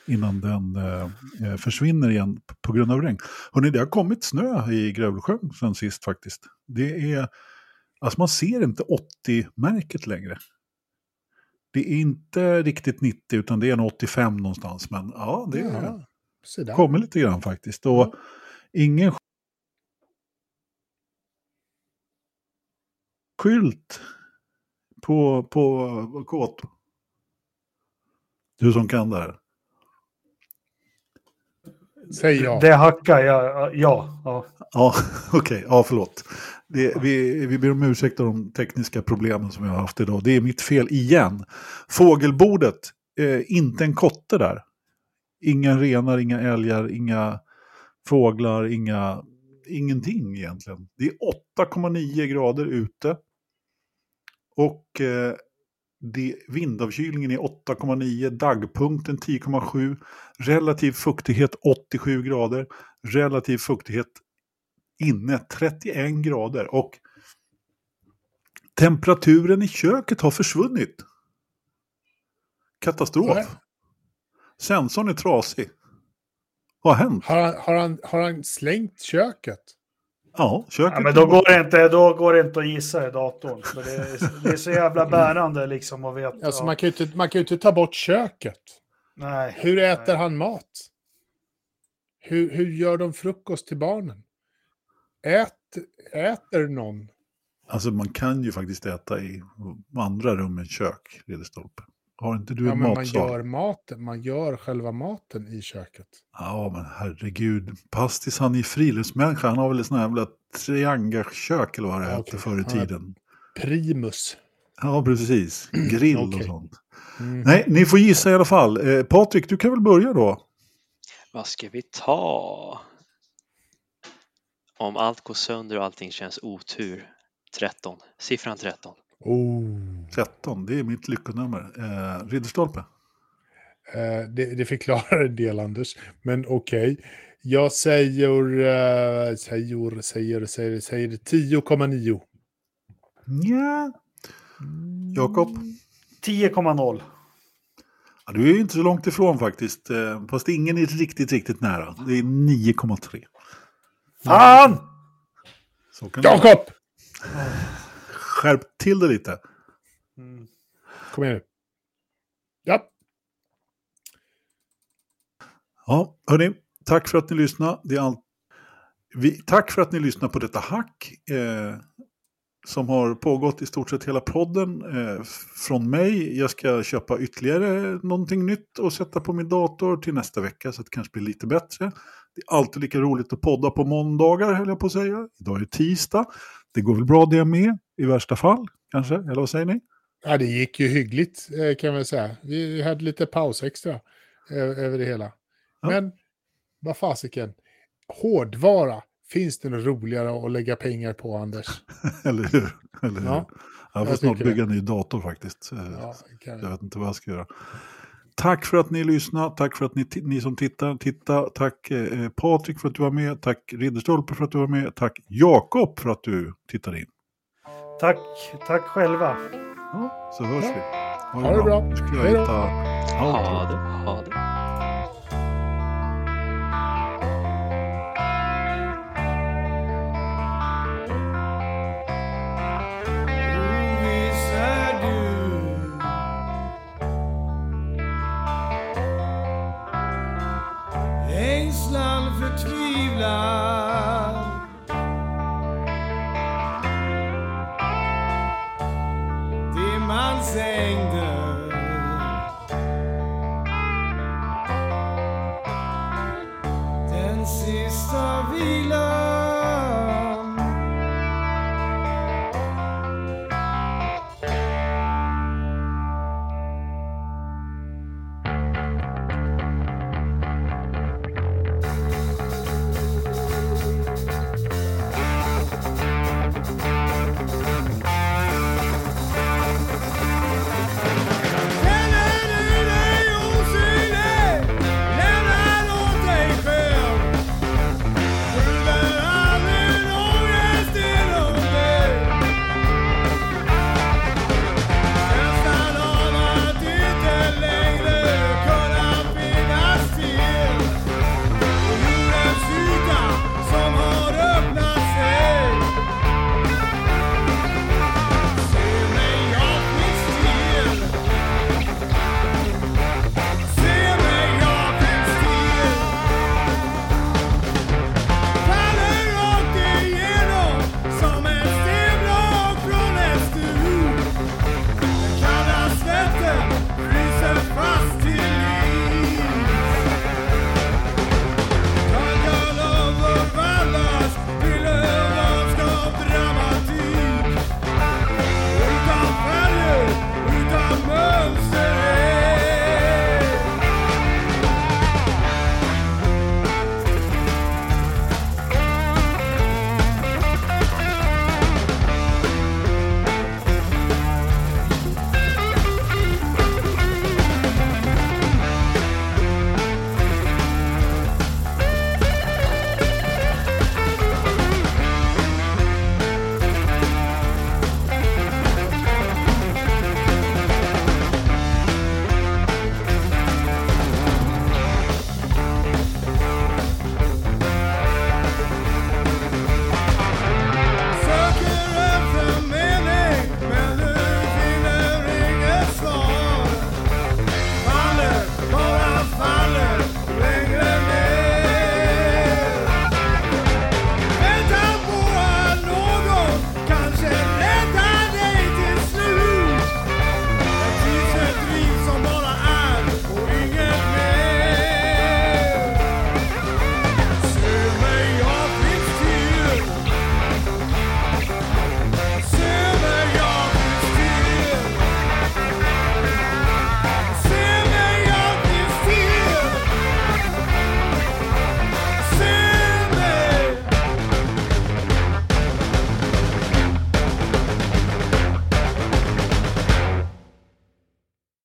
innan den eh, eh, försvinner igen på grund av regn. Hörrni, det har kommit snö i Grövelsjön sen sist faktiskt. Det är, alltså man ser inte 80-märket längre. Det är inte riktigt 90 utan det är en 85 någonstans. Men ja, det är, Ja, så där. kommer lite grann faktiskt. Och ingen skylt på, på kåt. Du som kan det här. Säg ja. Det hackar jag, ja, ja. Ja, okej. Ja, förlåt. Det, vi, vi ber om ursäkt om de tekniska problemen som vi har haft idag. Det är mitt fel igen. Fågelbordet, eh, inte en kotte där. Inga renar, inga älgar, inga fåglar, inga, ingenting egentligen. Det är 8,9 grader ute. Och eh, det, vindavkylningen är 8,9, dagpunkten 10,7, relativ fuktighet 87 grader, relativ fuktighet inne 31 grader och temperaturen i köket har försvunnit. Katastrof. Nej. Sensorn är trasig. Vad har hänt? Har han, har, han, har han slängt köket? Ja, köket ja men då går, det inte, då går det inte att gissa i datorn. För det, är, det är så jävla bärande liksom att veta. Alltså, ja. man, kan ju inte, man kan ju inte ta bort köket. Nej. Hur äter Nej. han mat? Hur, hur gör de frukost till barnen? Ät, äter någon? Alltså man kan ju faktiskt äta i andra rum än kök, Ridderstolpe. Har inte du Ja, en men man matsal? gör maten. Man gör själva maten i köket. Ja, men herregud. Pastis, han är friluftsmänniska. Han har väl ett sånt här jävla triangelkök eller vad det Ja, hette okej. förr i tiden. Primus. Ja, precis. Grill och Okej. sånt. Mm. Nej, ni får gissa i alla fall. Eh, Patrik, du kan väl börja då? Vad ska vi ta? Om allt går sönder och allting känns otur. 13. Siffran 13. Oh. 13, det är mitt lyckonummer. Eh, Ridderstolpe. Eh, det, det förklarar en del, Anders. Men okej. Jag säger, uh, säger, säger, säger, säger 10,9. Nja. Jakob? 10,0 Ja, du är ju inte så långt ifrån faktiskt. Eh, fast ingen är riktigt, riktigt nära. Det är 9,3. Fan! Jakob! Skärp till det lite. Mm. Kom igen nu. Ja. Ja, hörni. Tack för att ni lyssnade. Det är allt. Vi, tack för att ni lyssnar på detta hack. Eh, som har pågått i stort sett hela podden eh, från mig. Jag ska köpa ytterligare någonting nytt och sätta på min dator till nästa vecka så att det kanske blir lite bättre. Det är alltid lika roligt att podda på måndagar höll jag på att säga. Idag är det tisdag. Det går väl bra det med i värsta fall kanske, eller vad säger ni? Ja, det gick ju hyggligt eh, kan man säga. Vi hade lite paus extra eh, över det hela. Ja. Men vad fasiken, hårdvara, finns det något roligare att lägga pengar på, Anders? eller hur? Eller hur? Ja, jag får jag snart bygga en ny dator faktiskt. Eh, Ja, det Jag vet inte vad jag ska göra. Tack för att ni lyssnade, tack för att ni, ni som tittar, titta. tack eh, Patrik för att du var med, tack Ridderstolpe för att du var med, tack Jakob för att du tittade in. Tack, tack själva. Ja, så hörs vi. Ha det bra. Nu ska Hej jag då. hitta Ha det, ha det. God.